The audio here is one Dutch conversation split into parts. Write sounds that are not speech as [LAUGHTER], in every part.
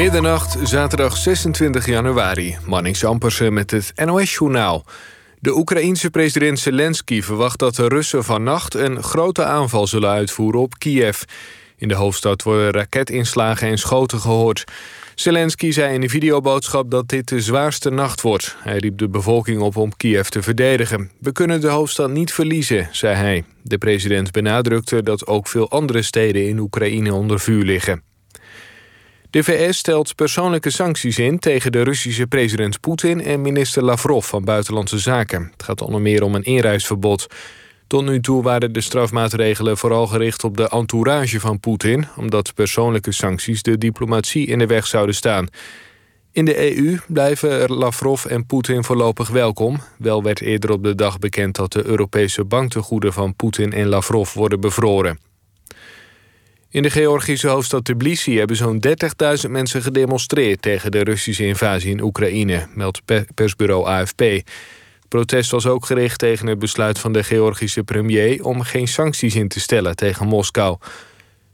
Middernacht, zaterdag 26 januari. Manning Ampersen met het NOS-journaal. De Oekraïense president Zelensky verwacht dat de Russen vannacht... een grote aanval zullen uitvoeren op Kiev. In de hoofdstad worden raketinslagen en schoten gehoord. Zelensky zei in een videoboodschap dat dit de zwaarste nacht wordt. Hij riep de bevolking op om Kiev te verdedigen. We kunnen de hoofdstad niet verliezen, zei hij. De president benadrukte dat ook veel andere steden in Oekraïne onder vuur liggen. De VS stelt persoonlijke sancties in tegen de Russische president Poetin en minister Lavrov van Buitenlandse Zaken. Het gaat onder meer om een inreisverbod. Tot nu toe waren de strafmaatregelen vooral gericht op de entourage van Poetin, omdat persoonlijke sancties de diplomatie in de weg zouden staan. In de EU blijven Lavrov en Poetin voorlopig welkom. Wel werd eerder op de dag bekend dat de Europese banktegoeden van Poetin en Lavrov worden bevroren. In de Georgische hoofdstad Tbilisi hebben zo'n 30.000 mensen gedemonstreerd tegen de Russische invasie in Oekraïne, meldt persbureau AFP. Protest was ook gericht tegen het besluit van de Georgische premier om geen sancties in te stellen tegen Moskou.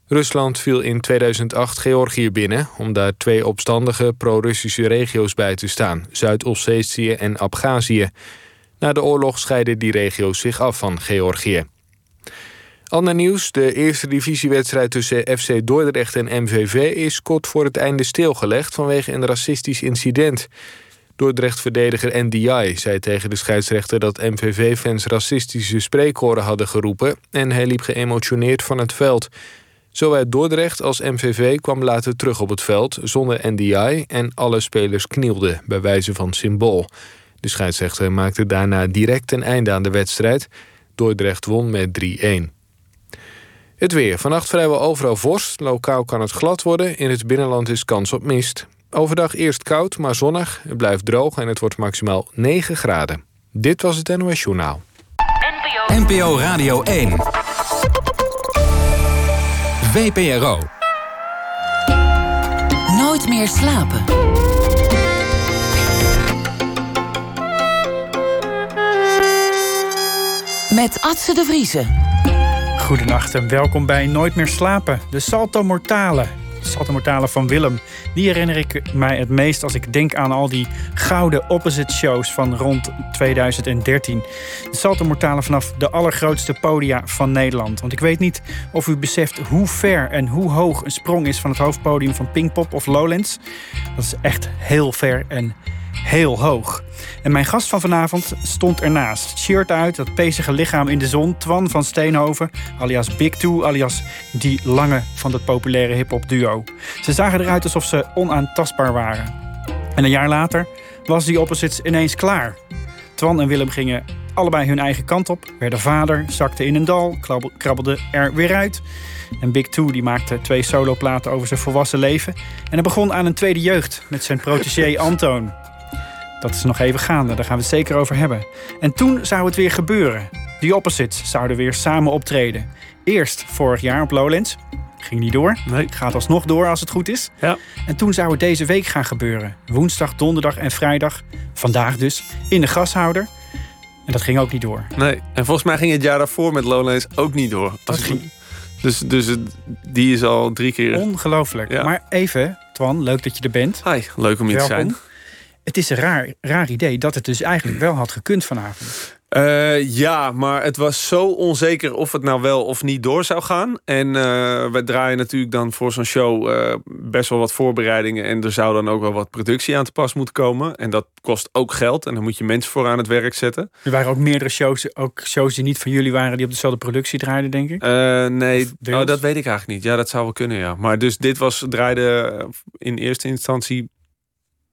Rusland viel in 2008 Georgië binnen om daar twee opstandige pro-Russische regio's bij te staan, Zuid-Ossetië en Abhazie. Na de oorlog scheiden die regio's zich af van Georgië. Ander nieuws, de eerste divisiewedstrijd tussen FC Dordrecht en MVV... is kort voor het einde stilgelegd vanwege een racistisch incident. Dordrecht-verdediger NDI zei tegen de scheidsrechter... dat MVV-fans racistische spreekhoren hadden geroepen... en hij liep geëmotioneerd van het veld. Zowel Dordrecht als MVV kwam later terug op het veld zonder NDI... en alle spelers knielden, bij wijze van symbool. De scheidsrechter maakte daarna direct een einde aan de wedstrijd. Dordrecht won met 3-1. Het weer. Vannacht vrijwel overal vorst. Lokaal kan het glad worden. In het binnenland is kans op mist. Overdag eerst koud, maar zonnig. Het blijft droog en het wordt maximaal 9 graden. Dit was het NOS Journaal. NPO, NPO Radio 1. VPRO. Nooit meer slapen. Met Atze de Vriezen. Goedenacht en welkom bij Nooit meer slapen. De Salto Mortale. De Salto Mortale van Willem. Die herinner ik mij het meest als ik denk aan al die gouden opposite shows van rond 2013. De Salto Mortale vanaf de allergrootste podia van Nederland. Want ik weet niet of u beseft hoe ver en hoe hoog een sprong is van het hoofdpodium van Pinkpop of Lowlands. Dat is echt heel ver en hoog. En mijn gast van vanavond stond ernaast. Shirt uit, dat pezige lichaam in de zon. Twan van Steenhoven, alias Big Two, alias die lange van dat populaire hip-hop duo. Ze zagen eruit alsof ze onaantastbaar waren. En een jaar later was die opposites ineens klaar. Twan en Willem gingen allebei hun eigen kant op, werden vader, zakte in een dal, krabbelde er weer uit. En Big Two die maakte twee soloplaten over zijn volwassen leven. En hij begon aan een tweede jeugd met zijn protégé Antoon. Dat is nog even gaande, daar gaan we het zeker over hebben. En toen zou het weer gebeuren. Die opposites zouden weer samen optreden. Eerst vorig jaar op Lowlands. Ging niet door. Nee. Gaat alsnog door als het goed is. Ja. En toen zou het deze week gaan gebeuren. Woensdag, donderdag en vrijdag. Vandaag dus. In de gashouder. En dat ging ook niet door. Nee. En volgens mij ging het jaar daarvoor met Lowlands ook niet door. Dat ging... Dus, dus die is al drie keer... Ongelooflijk. Ja. Maar even, Twan, leuk dat je er bent. Hi, leuk om hier te zijn. Het is een raar, raar idee dat het dus eigenlijk wel had gekund vanavond. Eh, ja, maar het was zo onzeker of het nou wel of niet door zou gaan. En uh, wij draaien natuurlijk dan voor zo'n show uh, best wel wat voorbereidingen. En er zou dan ook wel wat productie aan te pas moeten komen. En dat kost ook geld. En dan moet je mensen voor aan het werk zetten. Er waren ook meerdere shows, ook shows die niet van jullie waren, die op dezelfde productie draaiden, denk ik. Nee, oh, dat weet ik eigenlijk niet. Ja, dat zou wel kunnen, ja. Maar dus dit was, draaide in eerste instantie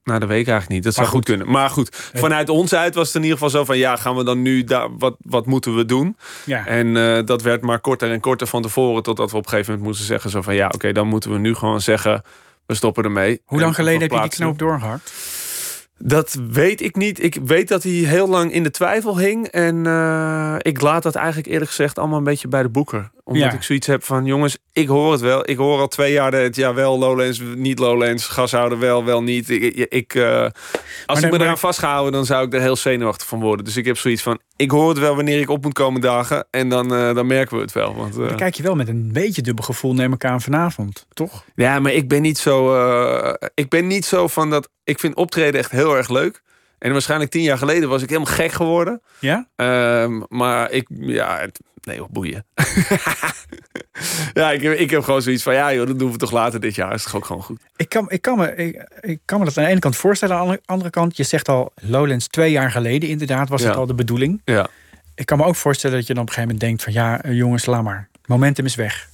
nou, dat weet ik eigenlijk niet. Dat zou goed goed. kunnen. Maar goed, vanuit ons uit was het in ieder geval zo van... ja, gaan we dan nu, daar, wat, wat moeten we doen? Ja. En eh, dat werd maar korter en korter van tevoren... totdat we op een gegeven moment moesten zeggen zo van... ja, oké, dan moeten we nu gewoon zeggen... we stoppen ermee. Hoe lang geleden heb je die knoop doorgehakt? Dat weet ik niet. Ik weet dat hij heel lang in de twijfel hing. En eh, ik laat dat eigenlijk eerlijk gezegd allemaal een beetje bij de boeker. Omdat Ja. ik zoiets heb van, jongens, ik hoor het wel. Ik hoor al twee jaar het ja wel, Lowlands, niet Lowlands, gashouder wel, wel niet. Ik, ik, eh, als ik me maar- eraan vastgehouden, dan zou ik er heel zenuwachtig van worden. Dus ik heb zoiets van, ik hoor het wel wanneer ik op moet komen dagen. En dan, eh, dan merken we het wel. Want, uh, dan kijk je wel met een beetje dubbel gevoel, neem ik aan, vanavond, toch? Ja, maar ik ben niet zo. Uh, ik ben niet zo van dat. Ik vind optreden echt heel erg leuk. En waarschijnlijk tien jaar geleden was ik helemaal gek geworden. Ja? Uh, maar ik, ja, het, nee, op boeien. [LAUGHS] ja, ik heb, ik heb gewoon zoiets van, ja joh, dat doen we toch later dit jaar. Is toch ook gewoon goed. Ik kan, ik kan, me, ik, ik kan me dat aan de ene kant voorstellen. Aan de andere kant, je zegt al, Lowlands twee jaar geleden inderdaad was Ja. het al de bedoeling. Ja. Ik kan me ook voorstellen dat je dan op een gegeven moment denkt van... ja, eh, jongens, laat maar. Momentum is weg.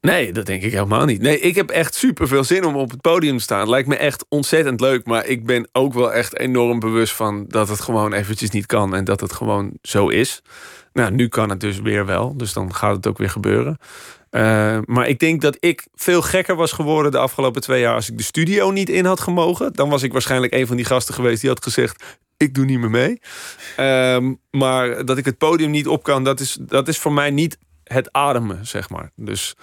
Nee, dat denk ik helemaal niet. Nee, ik heb echt super veel zin om op het podium te staan. Lijkt me echt ontzettend leuk. Maar ik ben ook wel echt enorm bewust van dat het gewoon eventjes niet kan. En dat het gewoon zo is. Nou, nu kan het dus weer wel. Dus dan gaat het ook weer gebeuren. Uh, maar ik denk dat ik veel gekker was geworden de afgelopen twee jaar... als ik de studio niet in had gemogen. Dan was ik waarschijnlijk een van die gasten geweest die had gezegd... ik doe niet meer mee. Um, maar dat ik het podium niet op kan, dat is, dat is voor mij niet het ademen, zeg maar. Dus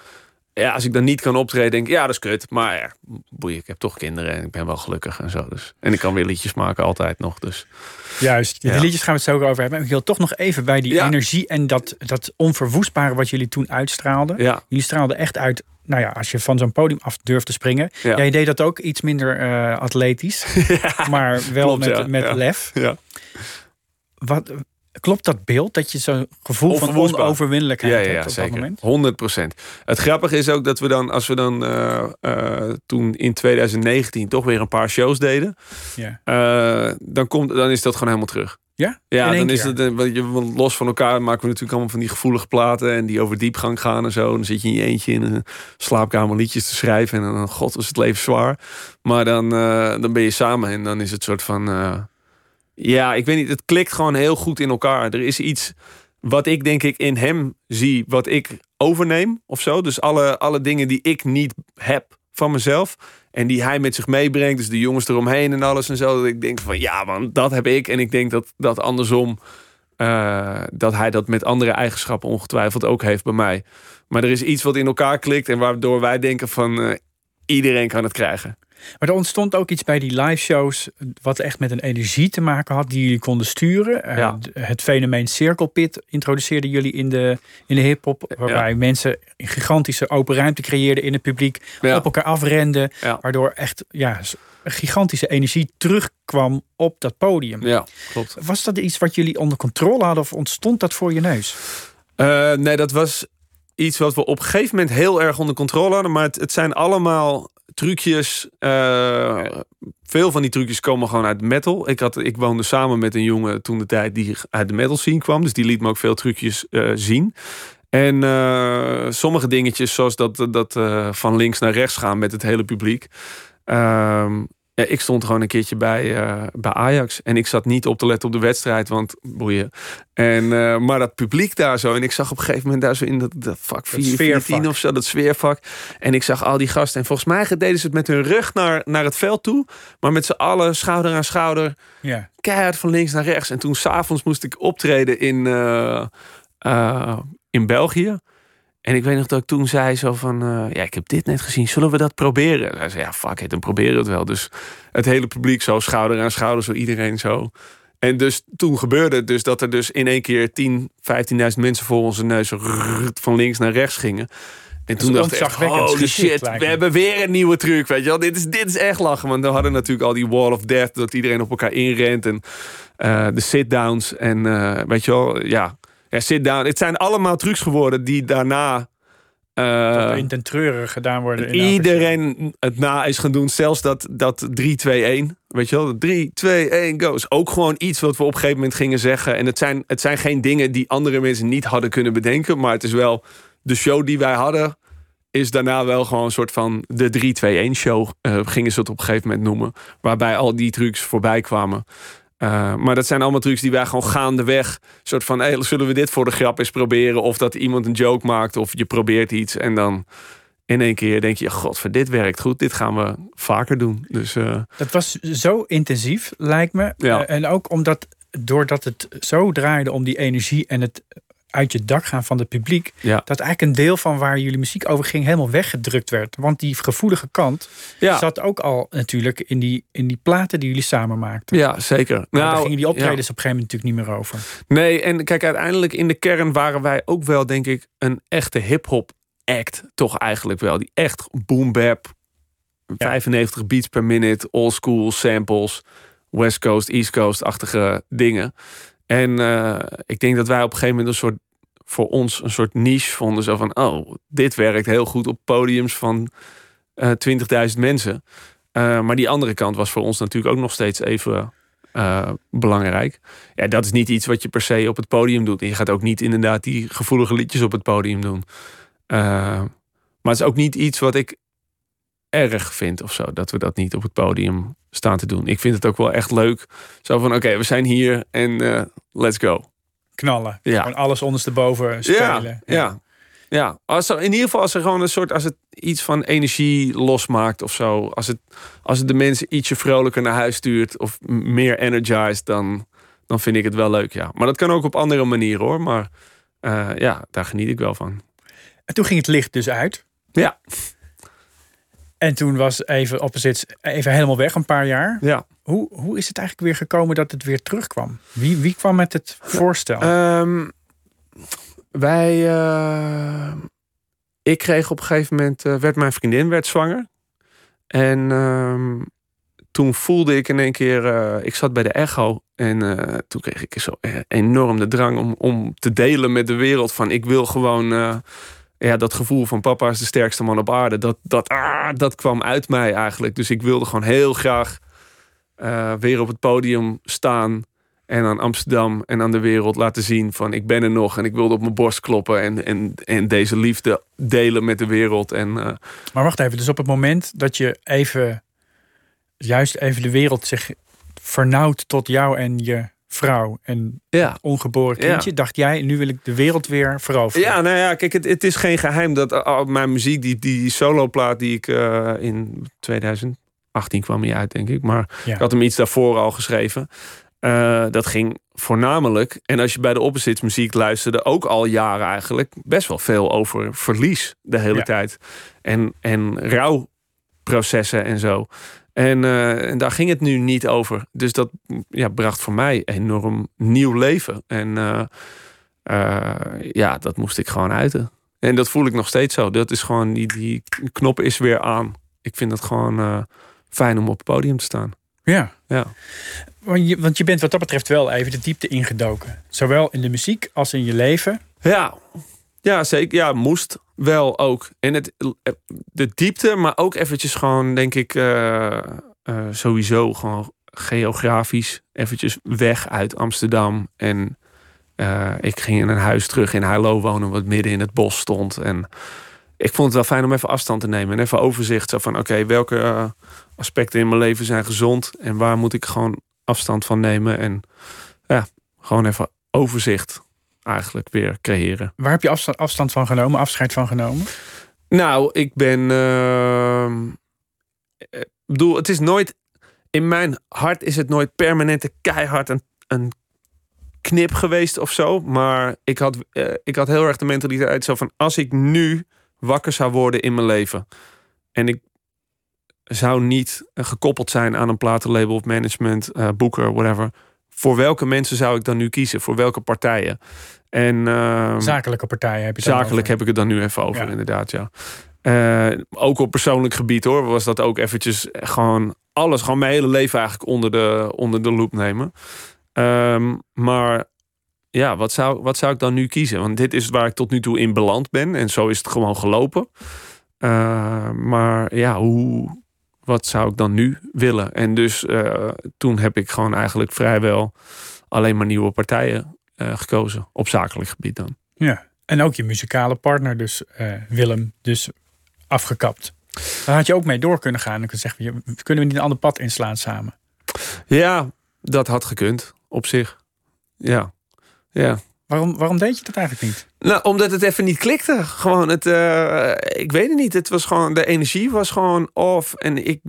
ja, als ik dan niet kan optreden, denk ik, ja, dat is kut. Maar ja, boeien, ik heb toch kinderen en ik ben wel gelukkig en zo. Dus. En ik kan weer liedjes maken, altijd nog. Dus. Juist, de Ja. liedjes gaan we het zo over hebben. Ik wil toch nog even bij die Ja. energie en dat, dat onverwoestbare wat jullie toen uitstraalden. Ja, Jullie straalden echt uit, nou ja, als je van zo'n podium af durft te springen. Ja. Jij deed dat ook iets minder eh, atletisch, [LAUGHS] maar wel klopt, met, met lef. ja. Wat, klopt dat beeld dat je zo'n gevoel van onoverwinnelijkheid Ja, ja, hebt op dat moment? 100 procent. Het grappige is ook dat we dan, als we dan eh, eh, toen in 2019 toch weer een paar shows deden, Ja. eh, dan, komt, dan is dat gewoon helemaal terug. Ja? Ja, dan is het los van elkaar maken we natuurlijk allemaal van die gevoelige platen en die over diepgang gaan en zo. Dan zit je in je eentje in een slaapkamer liedjes te schrijven en dan, god, is het leven zwaar. Maar dan, dan ben je samen en dan is het soort van, ja, ik weet niet, het klikt gewoon heel goed in elkaar. Er is iets wat ik denk ik in hem zie, wat ik overneem of zo. Dus alle, alle dingen die ik niet heb van mezelf. En die hij met zich meebrengt. Dus de jongens eromheen en alles en zo. Dat ik denk van ja man, dat heb ik. En ik denk dat dat andersom. eh, dat hij dat met andere eigenschappen ongetwijfeld ook heeft bij mij. Maar er is iets wat in elkaar klikt. En waardoor wij denken van eh, iedereen kan het krijgen. Maar er ontstond ook iets bij die live shows wat echt met een energie te maken had die jullie konden sturen. Eh, Ja. Het fenomeen Circle Pit introduceerden jullie in de, in de hip-hop, waarbij mensen een gigantische open ruimte creëerden in het publiek, Ja. op elkaar afrenden, waardoor echt ja, een gigantische energie terugkwam op dat podium. Ja, klopt. Was dat iets wat jullie onder controle hadden of ontstond dat voor je neus? Eh, nee, dat was iets wat we op een gegeven moment heel erg onder controle hadden. Maar het, het zijn allemaal trucjes. eh, veel van die trucjes komen gewoon uit metal. Ik, had, ik woonde samen met een jongen toen de tijd die uit de metal scene kwam. Dus die liet me ook veel trucjes eh, zien. En eh, sommige dingetjes, zoals dat, dat van links naar rechts gaan met het hele publiek. Ehm, ja, ik stond gewoon een keertje bij, eh, bij Ajax. En ik zat niet op te letten op de wedstrijd, want boeien. En, eh, maar dat publiek daar zo. En ik zag op een gegeven moment daar zo in dat, dat vak 4, sfeervak. 14 of zo, dat sfeervak. En ik zag al die gasten. En volgens mij deden ze het met hun rug naar, naar het veld toe. Maar met z'n allen schouder aan schouder. Ja. Keihard van links naar rechts. En toen s'avonds moest ik optreden in, eh, in België. En ik weet nog dat ik toen zei zo van... eh, ja, ik heb dit net gezien, zullen we dat proberen? En hij zei, ja, fuck it, dan proberen we het wel. Dus het hele publiek zo, schouder aan schouder, zo iedereen zo. En dus toen gebeurde het dus dat er dus in één keer 10, 15.000 mensen voor onze neus van links naar rechts gingen. En toen dacht ik, echt, ontzagwekkend holy geschikt, shit, we hebben weer een nieuwe truc, weet je wel. Dit is, dit is echt lachen, want we hadden natuurlijk al die wall of death, dat iedereen op elkaar inrent en eh, de sit-downs en eh, weet je wel, ja, ja sit-down. Het zijn allemaal trucs geworden die daarna... eh, Dat er in ten treuren gedaan worden. in Iedereen het na is gaan doen. Zelfs dat, dat 3, 2, 1. Weet je wel? 3, 2, 1, go. Is ook gewoon iets wat we op een gegeven moment gingen zeggen. En het zijn, het zijn geen dingen die andere mensen niet hadden kunnen bedenken. Maar het is wel de show die wij hadden. Is daarna wel gewoon een soort van de 3, 2, 1 show. eh, gingen ze het op een gegeven moment noemen. Waarbij al die trucs voorbij kwamen. Uh, maar dat zijn allemaal trucs die wij gewoon gaandeweg. soort van: hey, zullen we dit voor de grap eens proberen? Of dat iemand een joke maakt. Of je probeert iets. En dan in één keer denk je: God, voor dit werkt goed. Dit gaan we vaker doen. Dus uh, Dat was zo intensief, lijkt me. Ja. Uh, en ook omdat, doordat het zo draaide om die energie en het uit je dak gaan van het publiek. Ja. Dat eigenlijk een deel van waar jullie muziek over ging helemaal weggedrukt werd. Want die gevoelige kant Ja. zat ook al natuurlijk in die, in die platen die jullie samen maakten. Ja, zeker. Maar daar Nou, gingen die optredens ja. op een gegeven moment natuurlijk niet meer over. Nee, en kijk, uiteindelijk in de kern waren wij ook wel, denk ik, een echte hip-hop act. Toch eigenlijk wel. Die echt boom bap, 95 beats per minute, old school samples, West Coast, East Coast-achtige dingen. En eh, ik denk dat wij op een gegeven moment een soort, voor ons een soort niche vonden. Zo van, oh, dit werkt heel goed op podiums van eh 20.000 mensen. Eh, maar die andere kant was voor ons natuurlijk ook nog steeds even eh, belangrijk. Ja, dat is niet iets wat je per se op het podium doet. En je gaat ook niet inderdaad die gevoelige liedjes op het podium doen. Eh, maar het is ook niet iets wat ik erg vind of zo. Dat we dat niet op het podium staan te doen. Ik vind het ook wel echt leuk. Zo van, oké, we zijn hier en eh, let's go. Knallen. Ja. Gewoon alles ondersteboven spelen. Ja, ja. ja. Als er, in ieder geval als er gewoon een soort, als het iets van energie losmaakt of zo. Als het, als het de mensen ietsje vrolijker naar huis stuurt of meer energized, dan, dan vind ik het wel leuk, ja. Maar dat kan ook op andere manieren hoor. Maar eh, ja, daar geniet ik wel van. En toen ging het licht dus uit. Ja, En toen was even Opposites even helemaal weg, een paar jaar. ja. Hoe, hoe is het eigenlijk weer gekomen dat het weer terugkwam? Wie, wie kwam met het voorstel? Ehm, wij, eh, ik kreeg op een gegeven moment, eh, werd mijn vriendin werd zwanger. En ehm, toen voelde ik in één keer, eh, ik zat bij de echo. En toen kreeg ik zo enorm de drang om, om te delen met de wereld. Van ik wil gewoon, ja, dat gevoel van papa is de sterkste man op aarde. Dat, dat, ah, dat kwam uit mij eigenlijk. Dus ik wilde gewoon heel graag eh, weer op het podium staan. En aan Amsterdam en aan de wereld laten zien van ik ben er nog. En ik wilde op mijn borst kloppen en, en, en deze liefde delen met de wereld. En eh, Maar wacht even, dus op het moment dat je even, juist even de wereld zich vernauwt tot jou en je vrouw en ja. ongeboren Ja. kindje, dacht jij, nu wil ik de wereld weer veroveren. Ja, nou ja, kijk, het, het is geen geheim dat uh, mijn muziek, die, die soloplaat die ik eh, in 2018 kwam hij uit, denk ik. Maar Ja. ik had hem iets daarvoor al geschreven. Eh, dat ging voornamelijk, en als je bij de Opposites muziek luisterde, ook al jaren eigenlijk, best wel veel over verlies de hele tijd. En, en rouwprocessen en zo. En, eh, en daar ging het nu niet over. Dus dat ja, bracht voor mij enorm nieuw leven. En eh, eh, ja, dat moest ik gewoon uiten. En dat voel ik nog steeds zo. Dat is gewoon, die, die knop is weer aan. Ik vind het gewoon fijn om op het podium te staan. Ja. Ja. Want je, want je bent wat dat betreft wel even de diepte ingedoken. Zowel in de muziek als in je leven. Ja, ja zeker. Ja, moest wel ook. En het, de diepte, maar ook eventjes gewoon, denk ik, eh, eh, sowieso gewoon geografisch eventjes weg uit Amsterdam. En eh, ik ging in een huis terug in Heilo wonen, wat midden in het bos stond. En ik vond het wel fijn om even afstand te nemen en even overzicht. Zo van, oké, welke eh, aspecten in mijn leven zijn gezond en waar moet ik gewoon afstand van nemen. En ja, gewoon even overzicht eigenlijk weer creëren. Waar heb je afstand, afstand van genomen, afscheid van genomen? Nou, ik ben. ehm, eh, Ik bedoel, het is nooit. In mijn hart is het nooit permanente keihard een, een knip geweest of zo. Maar ik had, eh, ik had heel erg de mentaliteit zo van: als ik nu wakker zou worden in mijn leven. en ik zou niet eh, gekoppeld zijn aan een platenlabel of management, eh, boeker, whatever. Voor welke mensen zou ik dan nu kiezen? Voor welke partijen? En, ehm, Zakelijke partijen heb je het Zakelijk over. heb ik het dan nu even over, Ja. inderdaad, ja. Eh, ook op persoonlijk gebied hoor, was dat ook eventjes gewoon alles, gewoon mijn hele leven eigenlijk onder de, onder de loep nemen. Ehm, maar ja, wat zou, wat zou ik dan nu kiezen? Want dit is waar ik tot nu toe in beland ben en zo is het gewoon gelopen. Eh, maar ja, hoe, wat zou ik dan nu willen? En dus eh, toen heb ik gewoon eigenlijk vrijwel alleen maar nieuwe partijen eh, gekozen, op zakelijk gebied dan. Ja. En ook je muzikale partner, dus eh, Willem, dus afgekapt. Daar had je ook mee door kunnen gaan. En kunnen zeggen, kunnen we niet een ander pad inslaan samen? Ja, dat had gekund op zich. Ja. Ja. Waarom, waarom deed je dat eigenlijk niet? Nou, omdat het even niet klikte. Gewoon het, eh, ik weet het niet. Het was gewoon, de energie was gewoon off. En ik,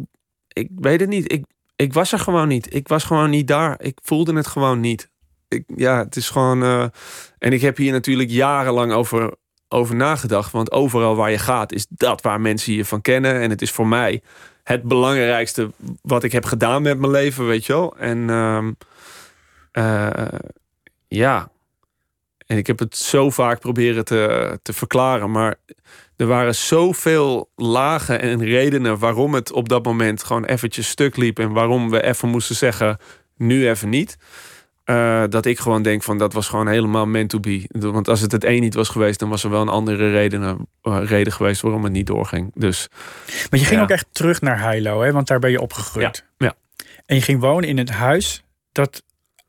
ik weet het niet. Ik, ik was er gewoon niet. Ik was gewoon niet daar. Ik voelde het gewoon niet. ik, ja, het is gewoon. eh, en ik heb hier natuurlijk jarenlang over, over nagedacht. Want overal waar je gaat, is dat waar mensen je van kennen. En het is voor mij het belangrijkste wat ik heb gedaan met mijn leven, weet je wel. En ehm, eh, ja. En ik heb het zo vaak proberen te, te verklaren. Maar er waren zoveel lagen en redenen waarom het op dat moment gewoon eventjes stuk liep. En waarom we even moesten zeggen, nu even niet. Eh, dat ik gewoon denk van dat was gewoon helemaal meant to be. Want als het het een niet was geweest, dan was er wel een andere reden, eh, reden geweest waarom het niet doorging. Dus Maar je ging Ja. ook echt terug naar Heilo, hè? want daar ben je opgegroeid. ja. En je ging wonen in het huis dat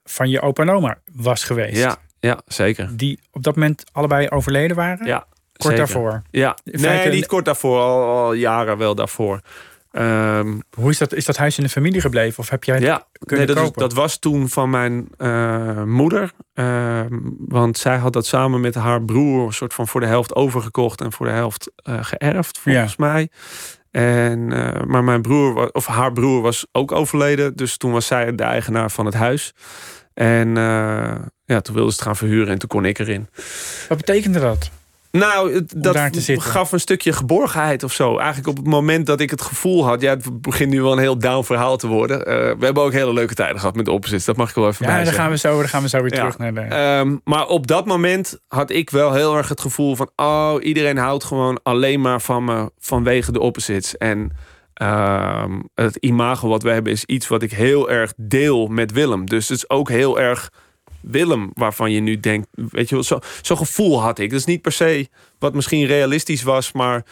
van je opa en oma was geweest. ja, ja, zeker. Die op dat moment allebei overleden waren? Ja, Kort zeker. daarvoor. Ja, In nee, feite- niet kort daarvoor, al, al jaren wel daarvoor. Ehm, Hoe is dat, is dat huis in de familie gebleven? Of heb jij het ja, kunnen nee, dat, is- kopen? dat was toen van mijn eh, moeder. Ehm, want zij had dat samen met haar broer een soort van voor de helft overgekocht en voor de helft eh, geërfd, volgens mij. En, eh, maar mijn broer, of haar broer, was ook overleden. Dus toen was zij de eigenaar van het huis. En eh, ja, toen wilde ze het gaan verhuren en toen kon ik erin. Wat betekende dat? Nou, het- dat gaf een stukje geborgenheid of zo. Eigenlijk op het moment dat ik het gevoel had... Ja, het begint nu wel een heel down verhaal te worden. Eh, we hebben ook hele leuke tijden gehad met de opposites. Dat mag ik wel even Ja, bij dan gaan, we zo, dan gaan we zo weer Ja. terug naar de... Ehm, maar op dat moment had ik wel heel erg het gevoel van... oh, iedereen houdt gewoon alleen maar van me vanwege de opposites. En ehm, het imago wat we hebben is iets wat ik heel erg deel met Willem. Dus het is ook heel erg Willem waarvan je nu denkt... weet je wel, zo- zo'n gevoel had ik. Is niet per se wat misschien realistisch was, maar...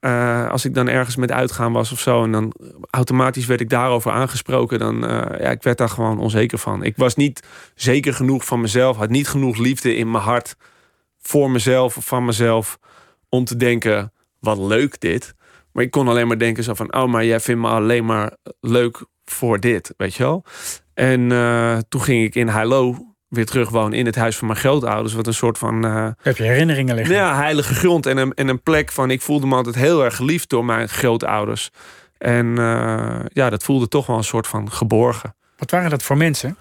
eh, als ik dan ergens met uitgaan was of zo... en dan automatisch werd ik daarover aangesproken... dan eh, ja, ik werd daar gewoon onzeker van. Ik was niet zeker genoeg van mezelf. Had niet genoeg liefde in mijn hart voor mezelf of van mezelf. Om te denken, wat leuk dit. Maar ik kon alleen maar denken zo van... oh, maar jij vindt me alleen maar leuk voor dit, weet je wel. En eh, toen ging ik in Heilo weer terug wonen in het huis van mijn grootouders. Wat een soort van... eh, Heb je herinneringen liggen? ja, heilige grond en een, en een plek van... ik voelde me altijd heel erg geliefd door mijn grootouders. En eh, ja, dat voelde toch wel een soort van geborgen. Wat waren dat voor mensen?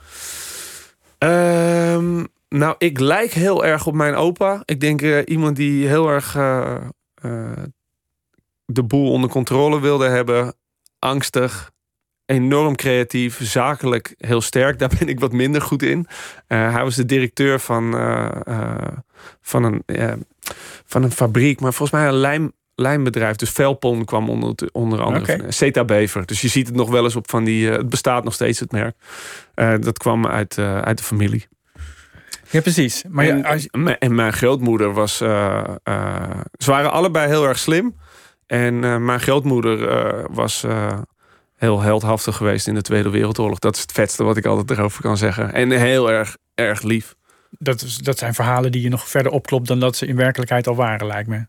Ehm, nou, ik lijk heel erg op mijn opa. Ik denk eh, iemand die heel erg de boel onder controle wilde hebben. Angstig, enorm creatief, zakelijk heel sterk. Daar ben ik wat minder goed in. Eh, hij was de directeur van, eh, eh, van, een, van een fabriek, maar volgens mij een lijm, lijmbedrijf. Dus Velpon kwam onder, onder andere. Eh, Zeta Bever. Dus je ziet het nog wel eens op van die. het bestaat nog steeds, het merk. Dat kwam uit, uit de familie. Ja, precies. Maar en, ja, als, en mijn grootmoeder was. ze waren allebei heel erg slim. En mijn grootmoeder was heel heldhaftig geweest in de Tweede Wereldoorlog. Dat is het vetste wat ik altijd erover kan zeggen. En heel erg, erg lief. dat, is, dat zijn verhalen die je nog verder opklopt dan dat ze in werkelijkheid al waren, lijkt me.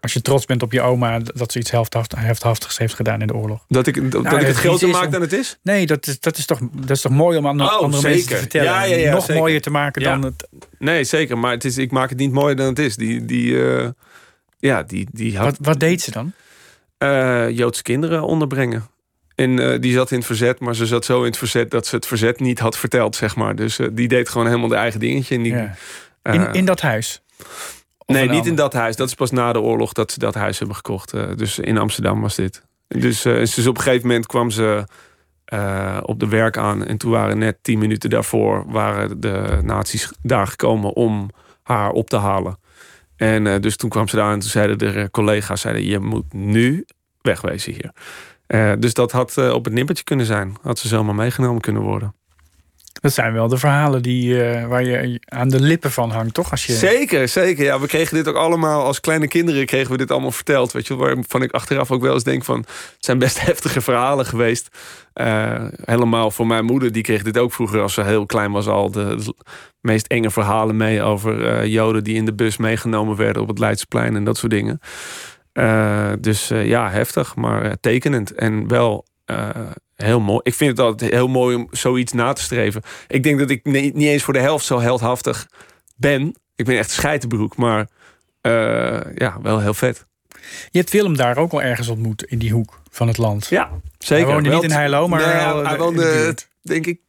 Als je trots bent op je oma dat ze iets heldhaft- heldhaftigs heeft gedaan in de oorlog. Dat ik, dat, dat ik het groter maak dan het is? Nee, dat is, dat is, toch, dat is toch mooi om aan Oh, andere mensen te vertellen. Ja, ja, ja, Nog zeker. mooier te maken dan het. Nee, zeker. Maar het is, ik maak het niet mooier dan het is. Die, die, eh, ja, die, die had Wat, wat deed ze dan? eh, Joodse kinderen onderbrengen. En eh, die zat in het verzet, maar ze zat zo in het verzet dat ze het verzet niet had verteld, zeg maar. Dus eh, die deed gewoon helemaal de eigen dingetje. En die, Ja. eh, In, in dat huis? Of nee, niet ander? in dat huis. Dat is pas na de oorlog dat ze dat huis hebben gekocht. Dus in Amsterdam was dit. Dus, dus op een gegeven moment kwam ze op de werk aan. En toen waren net tien minuten daarvoor waren de nazi's daar gekomen om haar op te halen. En dus toen kwam ze daar en toen zeiden de collega's: zeiden, je moet nu wegwezen hier. Eh, dus dat had eh, op het nippertje kunnen zijn. Had ze zomaar meegenomen kunnen worden. Dat zijn wel de verhalen die, eh, waar je aan de lippen van hangt, toch? Als je, Zeker, zeker. Ja, we kregen dit ook allemaal als kleine kinderen kregen we dit allemaal verteld. Weet je, waarvan ik achteraf ook wel eens denk van het zijn best [LAUGHS] heftige verhalen geweest. Helemaal voor mijn moeder, die kreeg dit ook vroeger als ze heel klein was al de, de meest enge verhalen mee over Joden die in de bus meegenomen werden op het Leidsplein en dat soort dingen. Eh, dus eh, ja, heftig, maar eh, tekenend en wel heel mooi. Ik vind het altijd heel mooi om zoiets na te streven. Ik denk dat ik niet eens voor de helft zo heldhaftig ben. Ik ben echt scheitenbroek, maar ja, wel heel vet. Je hebt Willem daar ook al ergens ontmoet, in die hoek van het land. Ja, zeker. Hij woonde Wel niet in Heilo, maar Nee, wel hij, de woonde, buurt. denk ik,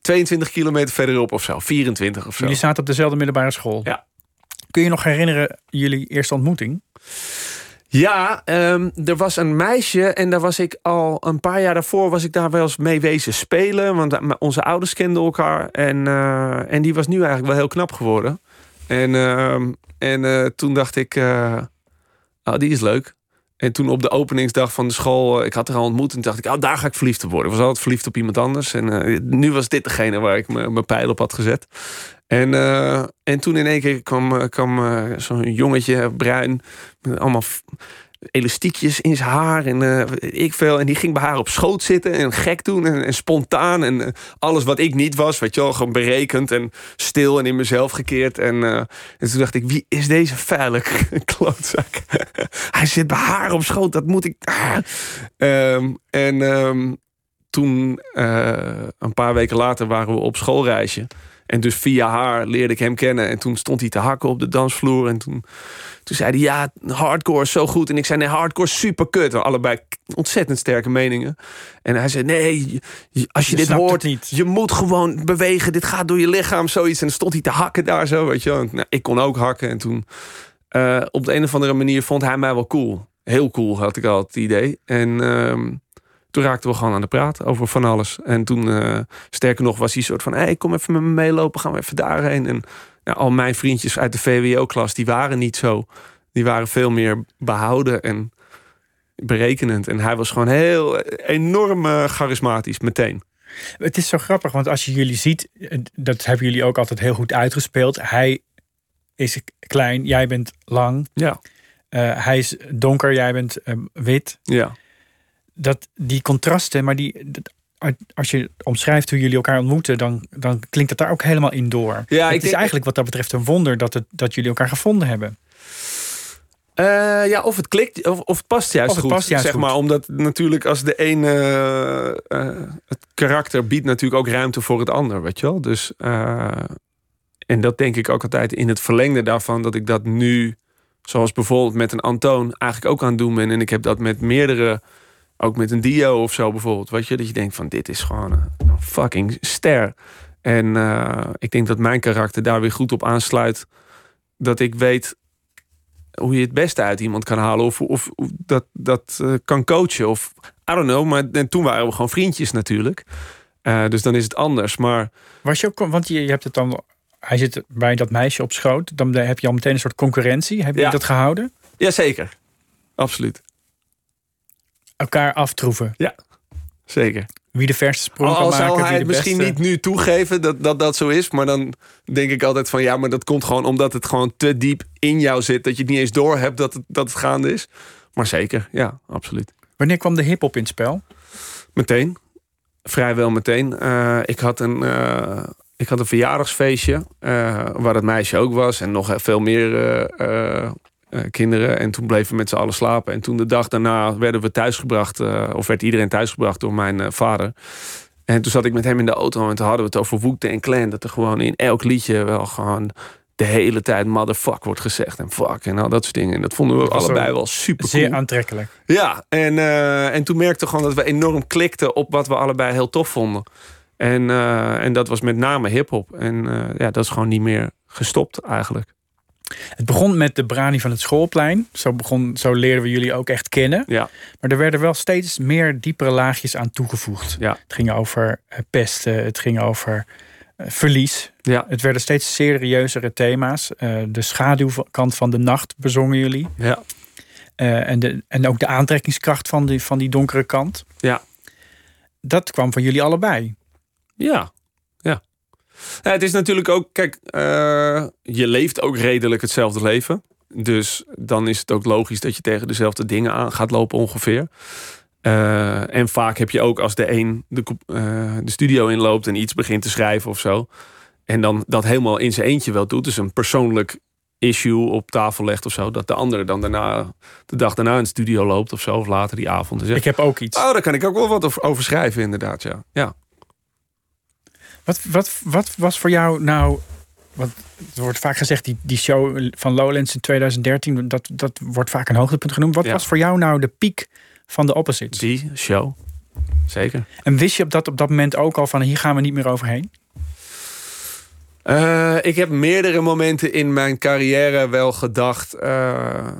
22 kilometer verderop of zo. 24 of zo. Jullie zaten op dezelfde middelbare school. Ja. Kun je nog herinneren jullie eerste ontmoeting? Ja, ehm, er was een meisje en daar was ik al een paar jaar daarvoor was ik daar wel eens mee wezen spelen. Want onze ouders kenden elkaar. En, eh, en die was nu eigenlijk wel heel knap geworden. En, ehm, en eh, toen dacht ik, oh, die is leuk. En toen op de openingsdag van de school, ik had haar al ontmoet en dacht ik, oh, daar ga ik verliefd op worden. Ik was altijd verliefd op iemand anders. En nu was dit degene waar ik mijn pijl op had gezet. En, en toen in één keer kwam, kwam zo'n jongetje, bruin, met allemaal elastiekjes in zijn haar en uh, ik veel. En die ging bij haar op schoot zitten en gek doen en, spontaan. En alles wat ik niet was, weet je wel, gewoon berekend en stil en in mezelf gekeerd. En, en toen dacht ik, wie is deze vuile [LAUGHS] klootzak? [LAUGHS] Hij zit bij haar op schoot, dat moet ik... Um, en um, toen, een paar weken later, waren we op schoolreisje. En dus via haar leerde ik hem kennen. En toen stond hij te hakken op de dansvloer. En toen, toen zei hij, ja, hardcore is zo goed. En ik zei, nee, hardcore is super kut. Allebei ontzettend sterke meningen. En hij zei, nee, als je, dit hoort, niet. je moet gewoon bewegen. Dit gaat door je lichaam, zoiets. En dan stond hij te hakken daar zo, weet je wel. Nou, ik kon ook hakken. En toen, uh, op de een of andere manier, vond hij mij wel cool. Heel cool, had ik al het idee. En... Uh, toen raakten we gewoon aan de praat over van alles. En toen, uh, sterker nog, was hij soort van: hey, kom even met me meelopen, gaan we even daarheen. En nou, al mijn vriendjes uit de VWO-klas, die waren niet zo. Die waren veel meer behouden en berekenend. En hij was gewoon heel enorm uh, charismatisch meteen. Het is zo grappig, want als je jullie ziet, eh, dat hebben jullie ook altijd heel goed uitgespeeld. Hij is klein, jij bent lang. Ja. Uh, hij is donker, jij bent uh, wit. Ja dat die contrasten, maar die, als je omschrijft hoe jullie elkaar ontmoeten, dan, dan klinkt het daar ook helemaal in door. Ja, het is eigenlijk wat dat betreft een wonder dat, het, dat jullie elkaar gevonden hebben. Uh, ja, of het klikt, of, of het past juist het goed. Past juist zeg goed. maar, omdat natuurlijk als de ene uh, het karakter biedt natuurlijk ook ruimte voor het ander, weet je wel. Dus en dat denk ik ook altijd in het verlengde daarvan dat ik dat nu, zoals bijvoorbeeld met een Antoon, eigenlijk ook aan het doen ben. En ik heb dat met meerdere ook met een Dio of zo bijvoorbeeld. Weet je, dat je denkt van dit is gewoon een fucking ster. En uh, ik denk dat mijn karakter daar weer goed op aansluit. Dat ik weet hoe je het beste uit iemand kan halen. Of, of, of dat, dat uh, kan coachen. Of I don't know. Maar en toen waren we gewoon vriendjes natuurlijk. Uh, dus dan is het anders. Maar. Was je ook, want je, je hebt het dan. Hij zit bij dat meisje op schoot. Dan heb je al meteen een soort concurrentie. Heb je dat gehouden? Jazeker. Absoluut elkaar aftroeven. Ja, zeker. Wie de verste sprong kan maken. Al zal hij het misschien niet nu toegeven dat, dat dat zo is. Maar dan denk ik altijd van ja, maar dat komt gewoon omdat het gewoon te diep in jou zit. Dat je het niet eens door hebt dat het, dat het gaande is. Maar zeker, ja, absoluut. Wanneer kwam de hip-hop in het spel? Meteen. Vrijwel meteen. Uh, ik had een. Uh, ik had een verjaardagsfeestje uh, waar het meisje ook was en nog veel meer uh, kinderen. En toen bleven we met z'n allen slapen. En toen de dag daarna werden we thuisgebracht, uh, of werd iedereen thuisgebracht door mijn uh, vader. En toen zat ik met hem in de auto en toen hadden we het over Woekte en Clan. Dat er gewoon in elk liedje wel gewoon de hele tijd motherfuck wordt gezegd. En fuck en al dat soort dingen. En dat vonden we allebei wel super Zeer aantrekkelijk. Ja, en, en toen merkte gewoon dat we enorm klikten op wat we allebei heel tof vonden. En, en dat was met name hip-hop. En ja, dat is gewoon niet meer gestopt eigenlijk. Het begon met de brani van het schoolplein. Zo, begon, zo leerden we jullie ook echt kennen. Ja. Maar er werden wel steeds meer diepere laagjes aan toegevoegd. Ja. Het ging over eh, pesten, het ging over uh, verlies. Ja. Het werden steeds serieuzere thema's. Uh, de schaduwkant van de nacht bezongen jullie. Ja. en, de, en ook de aantrekkingskracht van die, van die donkere kant. Ja. Dat kwam van jullie allebei. Ja, ja, het is natuurlijk ook, kijk, uh, je leeft ook redelijk hetzelfde leven. Dus dan is het ook logisch dat je tegen dezelfde dingen aan gaat lopen ongeveer. Uh, en vaak heb je ook als de een de, uh, de studio inloopt en iets begint te schrijven of zo. En dan dat helemaal in zijn eentje wel doet. Dus een persoonlijk issue op tafel legt of zo. Dat de andere dan daarna, de dag daarna in de studio loopt of zo. Of later die avond. Zegt, ik heb ook iets. Oh, daar kan ik ook wel wat over schrijven inderdaad, ja. Ja. Wat, wat, wat was voor jou nou. Want er wordt vaak gezegd, die, die show van Lowlands in 2013, dat, dat wordt vaak een hoogtepunt genoemd. Wat was voor jou nou de piek van de opposites? Die show. zeker. En wist je op dat, op dat moment ook al van hier gaan we niet meer overheen? Uh, ik heb meerdere momenten in mijn carrière wel gedacht. Uh,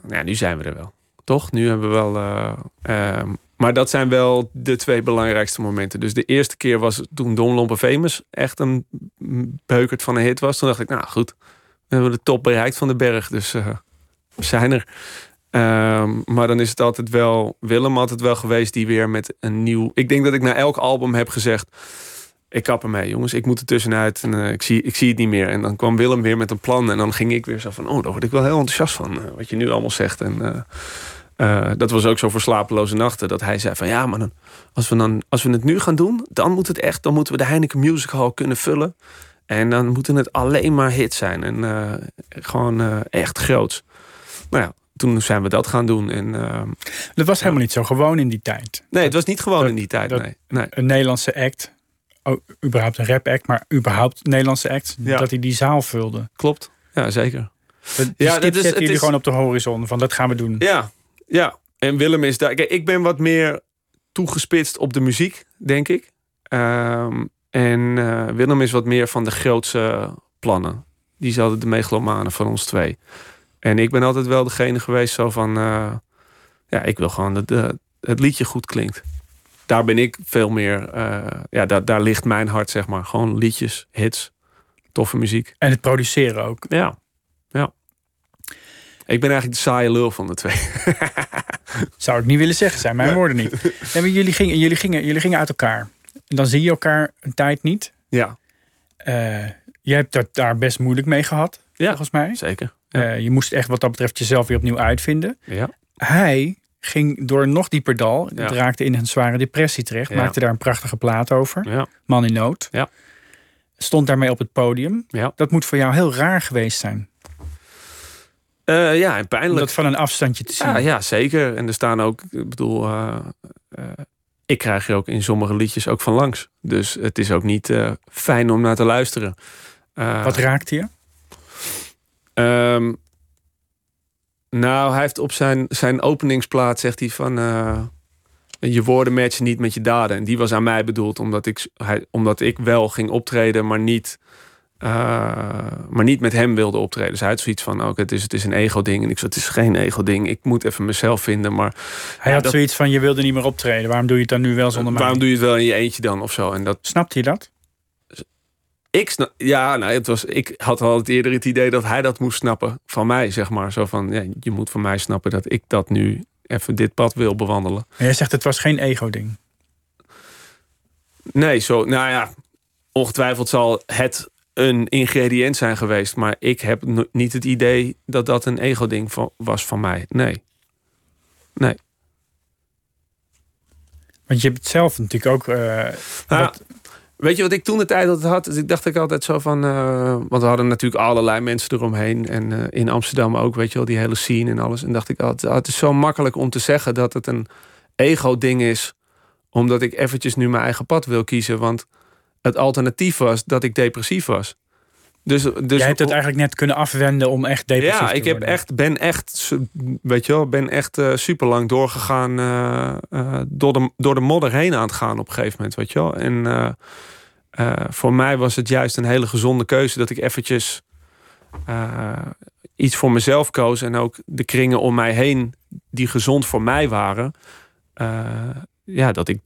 nou nu zijn we er wel. Toch? Nu hebben we wel. Uh, maar dat zijn wel de twee belangrijkste momenten. Dus de eerste keer was toen Don Lompe Famous echt een beukert van een hit was. Toen dacht ik, nou goed, we hebben de top bereikt van de berg. Dus we zijn er. Um, maar dan is het altijd wel Willem altijd wel geweest die weer met een nieuw. Ik denk dat ik na elk album heb gezegd ik kap ermee, jongens. Ik moet er tussenuit en uh, ik, zie, ik zie het niet meer. En dan kwam Willem weer met een plan. En dan ging ik weer zo van, oh, daar word ik wel heel enthousiast van. Uh, wat je nu allemaal zegt. En uh, dat was ook zo voor slapeloze nachten. Dat hij zei van, ja, maar dan, als, we dan, als we het nu gaan doen, dan moet het echt, dan moeten we de Heineken Music Hall kunnen vullen. En dan moeten het alleen maar hits zijn. En gewoon echt groots. Nou ja, toen zijn we dat gaan doen. En, dat was helemaal niet zo gewoon in die tijd. Nee, het was niet gewoon in die tijd. nee, nee. Een Nederlandse act oh, überhaupt een rap act, maar überhaupt een Nederlandse act, dat hij die zaal vulde. Klopt, ja zeker. Ja, dat is, zetten jullie is... gewoon op de horizon van dat gaan we doen. Ja, ja. En Willem is daar. Kijk, ik ben wat meer toegespitst op de muziek, denk ik. Um, en uh, Willem is wat meer van de grootste plannen. Die is altijd de megalomanen van ons twee. En ik ben altijd wel degene geweest zo van... Uh, ja, ik wil gewoon dat het liedje goed klinkt daar ben ik veel meer. Uh, ja, daar, daar ligt mijn hart, zeg maar. Gewoon liedjes, hits, toffe muziek. En het produceren ook. Ja. Ik ben eigenlijk de saaie lul van de twee. [LAUGHS] Zou ik niet willen zeggen, zijn mijn woorden niet. En jullie, gingen, jullie, gingen, jullie gingen uit elkaar. En dan zie je elkaar een tijd niet. Ja. Uh, je hebt dat daar best moeilijk mee gehad, ja, volgens mij. Zeker. Ja. Uh, je moest echt wat dat betreft jezelf weer opnieuw uitvinden. Ja. Hij ging door nog dieper dal. Het raakte in een zware depressie terecht. Maakte daar een prachtige plaat over. Ja. Man in nood. Ja. Stond daarmee op het podium. Ja. Dat moet voor jou heel raar geweest zijn. Uh, ja, en pijnlijk. dat van een afstandje te zien. Ja, ja zeker. En er staan ook, ik bedoel, uh, uh, ik krijg je ook in sommige liedjes ook van langs. Dus het is ook niet fijn om naar te luisteren. Wat raakte je? Um, nou, hij heeft op zijn, zijn openingsplaat zegt hij van... Je woorden matchen niet met je daden. En die was aan mij bedoeld, omdat ik, hij, omdat ik wel ging optreden, maar niet, maar niet met hem wilde optreden. Dus hij had zoiets van, ook het, is, het is een ego-ding. En ik zei, het is geen ego-ding. Ik moet even mezelf vinden. Maar, hij had zoiets van, je wilde niet meer optreden. Waarom doe je het dan nu wel zonder mij? Waarom doe je het wel in je eentje dan, of zo? En dat, Snapt hij dat? Ik snap, ja, nou, het was, ik had al eerder het idee dat hij dat moest snappen van mij, zeg maar. Zo van, ja, je moet van mij snappen dat ik dat nu even dit pad wil bewandelen. En jij zegt het was geen ego-ding. Nee, zo, nou ja, ongetwijfeld zal het een ingrediënt zijn geweest, maar ik heb niet het idee dat dat een ego-ding was van mij. Nee. Nee. Want je hebt het zelf natuurlijk ook. Uh, wat... Weet je wat ik toen de tijd had? Dus ik dacht ik altijd zo van. Uh, want we hadden natuurlijk allerlei mensen eromheen. En uh, in Amsterdam ook, weet je wel, die hele scene en alles. En dacht ik altijd, oh, het is zo makkelijk om te zeggen dat het een ego-ding is. Omdat ik eventjes nu mijn eigen pad wil kiezen. Want het alternatief was dat ik depressief was. Dus, dus Jij hebt het eigenlijk net kunnen afwenden om echt depressief ja, te ik heb echt, ben echt, weet je wel, ben echt uh, super lang doorgegaan, uh, uh, door, de, door de modder heen aan het gaan op een gegeven moment, weet je wel. En voor mij was het juist een hele gezonde keuze dat ik eventjes iets voor mezelf koos en ook de kringen om mij heen die gezond voor mij waren, ja, dat ik,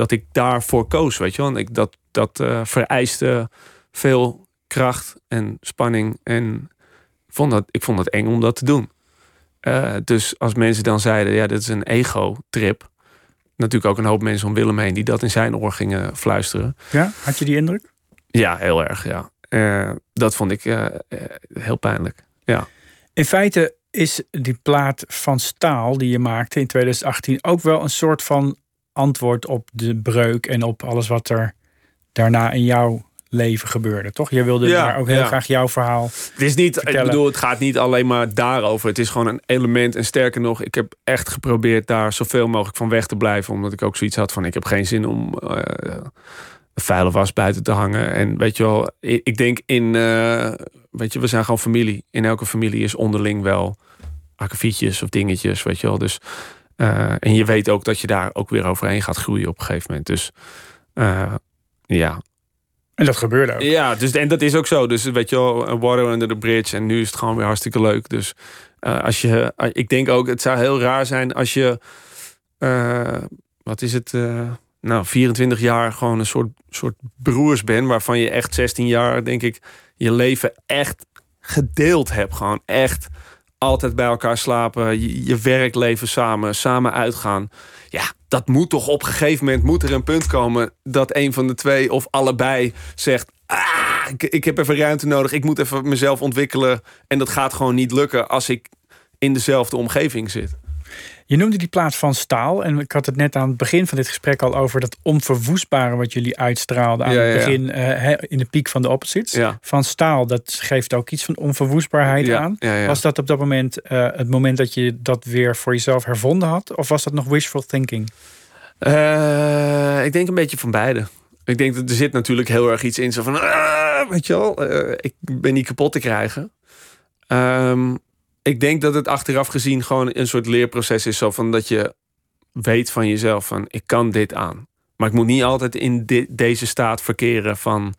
dat ik daarvoor koos, weet je wel. En ik, dat, dat vereiste veel kracht en spanning. En vond dat, ik vond het eng om dat te doen. Uh, dus als mensen dan zeiden, ja, dit is een ego-trip. Natuurlijk ook een hoop mensen om Willem heen die dat in zijn oor gingen fluisteren. Ja, had je die indruk? Ja, heel erg, ja. Uh, dat vond ik heel pijnlijk, ja. In feite is die plaat van staal die je maakte in 2018 ook wel een soort van antwoord op de breuk en op alles wat er daarna in jou leven gebeurde, toch? Je wilde daar ook heel graag jouw verhaal. Het is niet, ik bedoel, het gaat niet alleen maar daarover. Het is gewoon een element. En sterker nog, ik heb echt geprobeerd daar zoveel mogelijk van weg te blijven. Omdat ik ook zoiets had van: ik heb geen zin om uh, vuile was buiten te hangen. En weet je wel, ik denk in, uh, weet je, we zijn gewoon familie. In elke familie is onderling wel akkefietjes of dingetjes, weet je wel. Dus Eh, en je weet ook dat je daar ook weer overheen gaat groeien op een gegeven moment. Dus uh, ja. En dat gebeurde ook. Ja, dus, en dat is ook zo. Dus weet je wel, water under the bridge. En nu is het gewoon weer hartstikke leuk. Dus uh, als je, ik denk ook, het zou heel raar zijn als je, wat is het, nou, 24 jaar gewoon een soort, soort broers bent. Waarvan je echt 16 jaar, denk ik, je leven echt gedeeld hebt. Gewoon echt altijd bij elkaar slapen, je, je werkleven samen, samen uitgaan. Ja, dat moet toch op een gegeven moment moet er een punt komen dat een van de twee of allebei zegt: ah, ik, ik heb even ruimte nodig, ik moet even mezelf ontwikkelen. En dat gaat gewoon niet lukken als ik in dezelfde omgeving zit. Je noemde die plaats van staal. En ik had het net aan het begin van dit gesprek al over dat onverwoestbare wat jullie uitstraalden aan het begin uh, in de piek van de opposites. Van staal, dat geeft ook iets van onverwoestbaarheid aan. Was dat op dat moment uh, het moment dat je dat weer voor jezelf hervonden had? Of was dat nog wishful thinking? Uh, ik denk een beetje van beide. Ik denk dat er zit natuurlijk heel erg iets in. Zo van, ah, weet je wel, ik ben niet kapot te krijgen. Um, ik denk dat het achteraf gezien gewoon een soort leerproces is. Zo van dat je weet van jezelf van ik kan dit aan. Maar ik moet niet altijd in deze staat verkeren van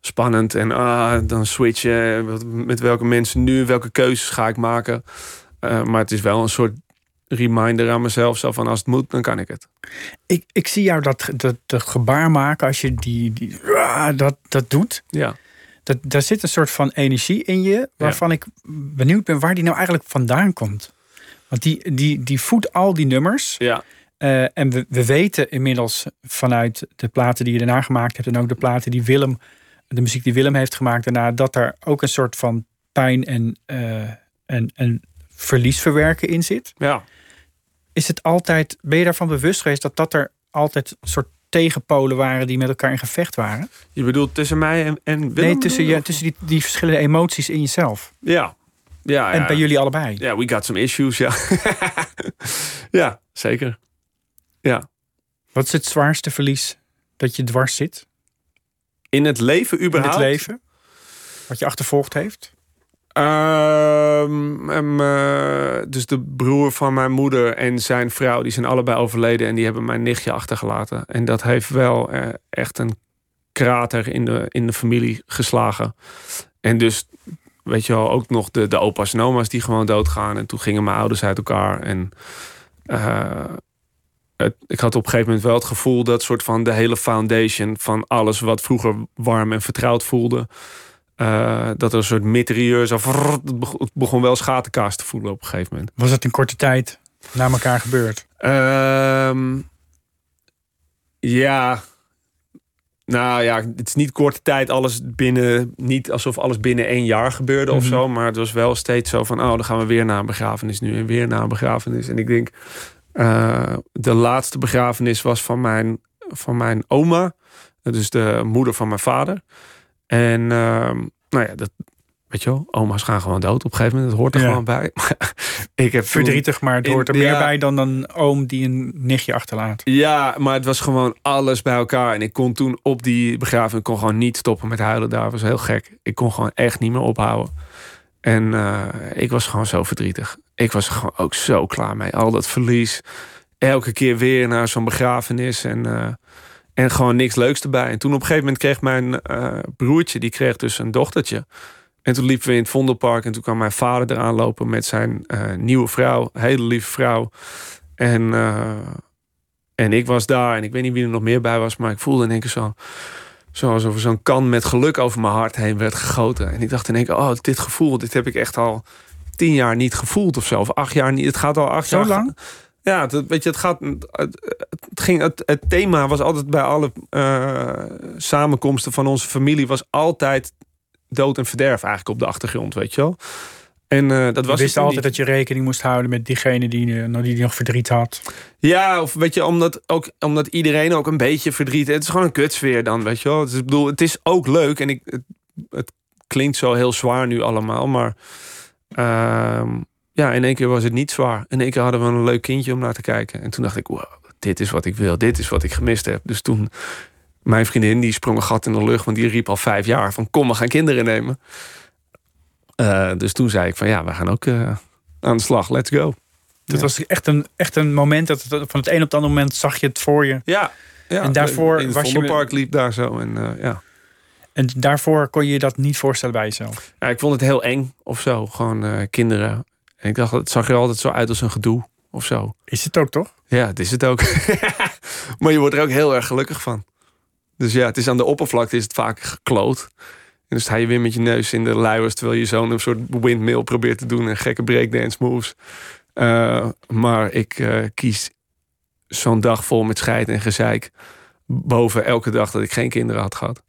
spannend en ah, dan switchen. Met welke mensen nu, welke keuzes ga ik maken. Uh, maar het is wel een soort reminder aan mezelf. Zo van als het moet, dan kan ik het. Ik, ik zie jou dat, dat, dat gebaar maken als je die, die, ah, dat, dat doet. Ja dat, daar zit een soort van energie in je, waarvan ik benieuwd ben waar die nou eigenlijk vandaan komt. Want die, die, die voedt al die nummers. Ja. Uh, en we, we weten inmiddels vanuit de platen die je daarna gemaakt hebt en ook de platen die Willem, de muziek die Willem heeft gemaakt daarna, dat daar ook een soort van pijn en, uh, en, en verliesverwerken in zit. Ja. Is het altijd, ben je daarvan bewust geweest dat dat er altijd een soort tegenpolen waren die met elkaar in gevecht waren. Je bedoelt tussen mij en, en Willem? Nee, tussen, je, tussen die, die verschillende emoties in jezelf. Ja. ja en bij jullie allebei. Ja, we got some issues, ja. [LAUGHS] ja, zeker. Ja. Wat is het zwaarste verlies dat je dwars zit? In het leven überhaupt? In het leven? Wat je achtervolgd heeft? Um, dus de broer van mijn moeder en zijn vrouw, die zijn allebei overleden en die hebben mijn nichtje achtergelaten. En dat heeft wel uh, echt een krater in de, in de familie geslagen. En dus, weet je wel, ook nog de, de opa's en oma's die gewoon doodgaan. En toen gingen mijn ouders uit elkaar. En het, ik had op een gegeven moment wel het gevoel dat soort van de hele foundation van alles wat vroeger warm en vertrouwd voelde uh, dat er een soort mitrailleur zo... Het begon wel schatenkaas te voelen op een gegeven moment. Was het in korte tijd na elkaar gebeurd? Uh, ja... Nou ja, het is niet korte tijd alles binnen... Niet alsof alles binnen één jaar gebeurde of mhm. zo. Maar het was wel steeds zo van... Oh, dan gaan we weer naar een begrafenis nu. En weer naar een begrafenis. En ik denk... Uh, de laatste begrafenis was van mijn, van mijn oma. Dus de moeder van mijn vader. En uh, nou ja, dat, weet je wel, oma's gaan gewoon dood op een gegeven moment. Dat hoort er gewoon bij. [LAUGHS] ik heb Verdrietig, maar het hoort er meer bij dan een oom die een nichtje achterlaat. Ja, maar het was gewoon alles bij elkaar. En ik kon toen op die begrafenis kon gewoon niet stoppen met huilen. Daar was heel gek. Ik kon gewoon echt niet meer ophouden. En uh, ik was gewoon zo verdrietig. Ik was gewoon ook zo klaar mee. Al dat verlies. Elke keer weer naar zo'n begrafenis. En uh, en gewoon niks leuks erbij. En toen op een gegeven moment kreeg mijn uh, broertje, die kreeg dus een dochtertje. En toen liepen we in het Vondelpark en toen kwam mijn vader eraan lopen met zijn uh, nieuwe vrouw, hele lieve vrouw. En, uh, en ik was daar en ik weet niet wie er nog meer bij was, maar ik voelde in één keer zo, zo alsof er zo'n kan met geluk over mijn hart heen werd gegoten. En ik dacht in één keer, oh, dit gevoel, dit heb ik echt al tien jaar niet gevoeld of zo. Of acht jaar niet. Het gaat al acht zo jaar. lang? Ja, het, weet je, het gaat. Het, ging, het, het thema was altijd bij alle uh, samenkomsten van onze familie was altijd dood en verderf eigenlijk op de achtergrond, weet je wel. En uh, dat was. Je wist altijd dat je rekening moest houden met diegene die, uh, die nog verdriet had. Ja, of weet je, omdat, ook, omdat iedereen ook een beetje verdriet. Het is gewoon een kutsfeer dan, weet je wel. Dus ik bedoel, het is ook leuk en ik, het, het klinkt zo heel zwaar nu allemaal, maar. Uh, ja, in één keer was het niet zwaar. In één keer hadden we een leuk kindje om naar te kijken. En toen dacht ik, wow, dit is wat ik wil. Dit is wat ik gemist heb. Dus toen, mijn vriendin, die sprong een gat in de lucht. Want die riep al vijf jaar van, kom, we gaan kinderen nemen. Uh, dus toen zei ik van, ja, we gaan ook uh, aan de slag. Let's go. Dat Ja. was echt een, echt een moment dat het, van het een op het andere moment zag je het voor je. Ja. ja. En daarvoor in het was je- liep daar zo. En, eh, ja. En daarvoor kon je je dat niet voorstellen bij jezelf. ja, ik vond het heel eng of zo. Gewoon eh, kinderen. En ik dacht, het zag er altijd zo uit als een gedoe of zo. Is het ook toch? Ja, het is het ook. [LAUGHS] maar je wordt er ook heel erg gelukkig van. Dus ja, het is aan de oppervlakte is het vaak gekloot. En dan sta je weer met je neus in de luiers... terwijl je zo'n een soort windmill probeert te doen... en gekke breakdance moves. Eh, maar ik eh, kies zo'n dag vol met scheid en gezeik... boven elke dag dat ik geen kinderen had gehad.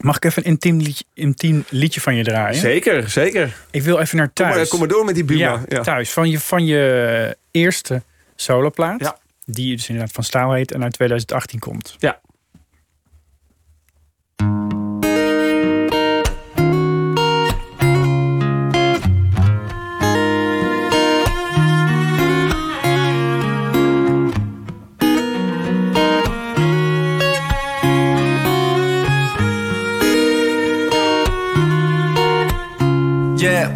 Mag ik even een intiem liedje, intiem liedje van je draaien? Zeker, zeker. Ik wil even naar Kom thuis. maar, kom maar door met die Buma. Ja, Ja. thuis. Van je, van je eerste soloplaat. Ja. Die dus inderdaad van Staal heet en uit 2018 komt. Ja. Yeah,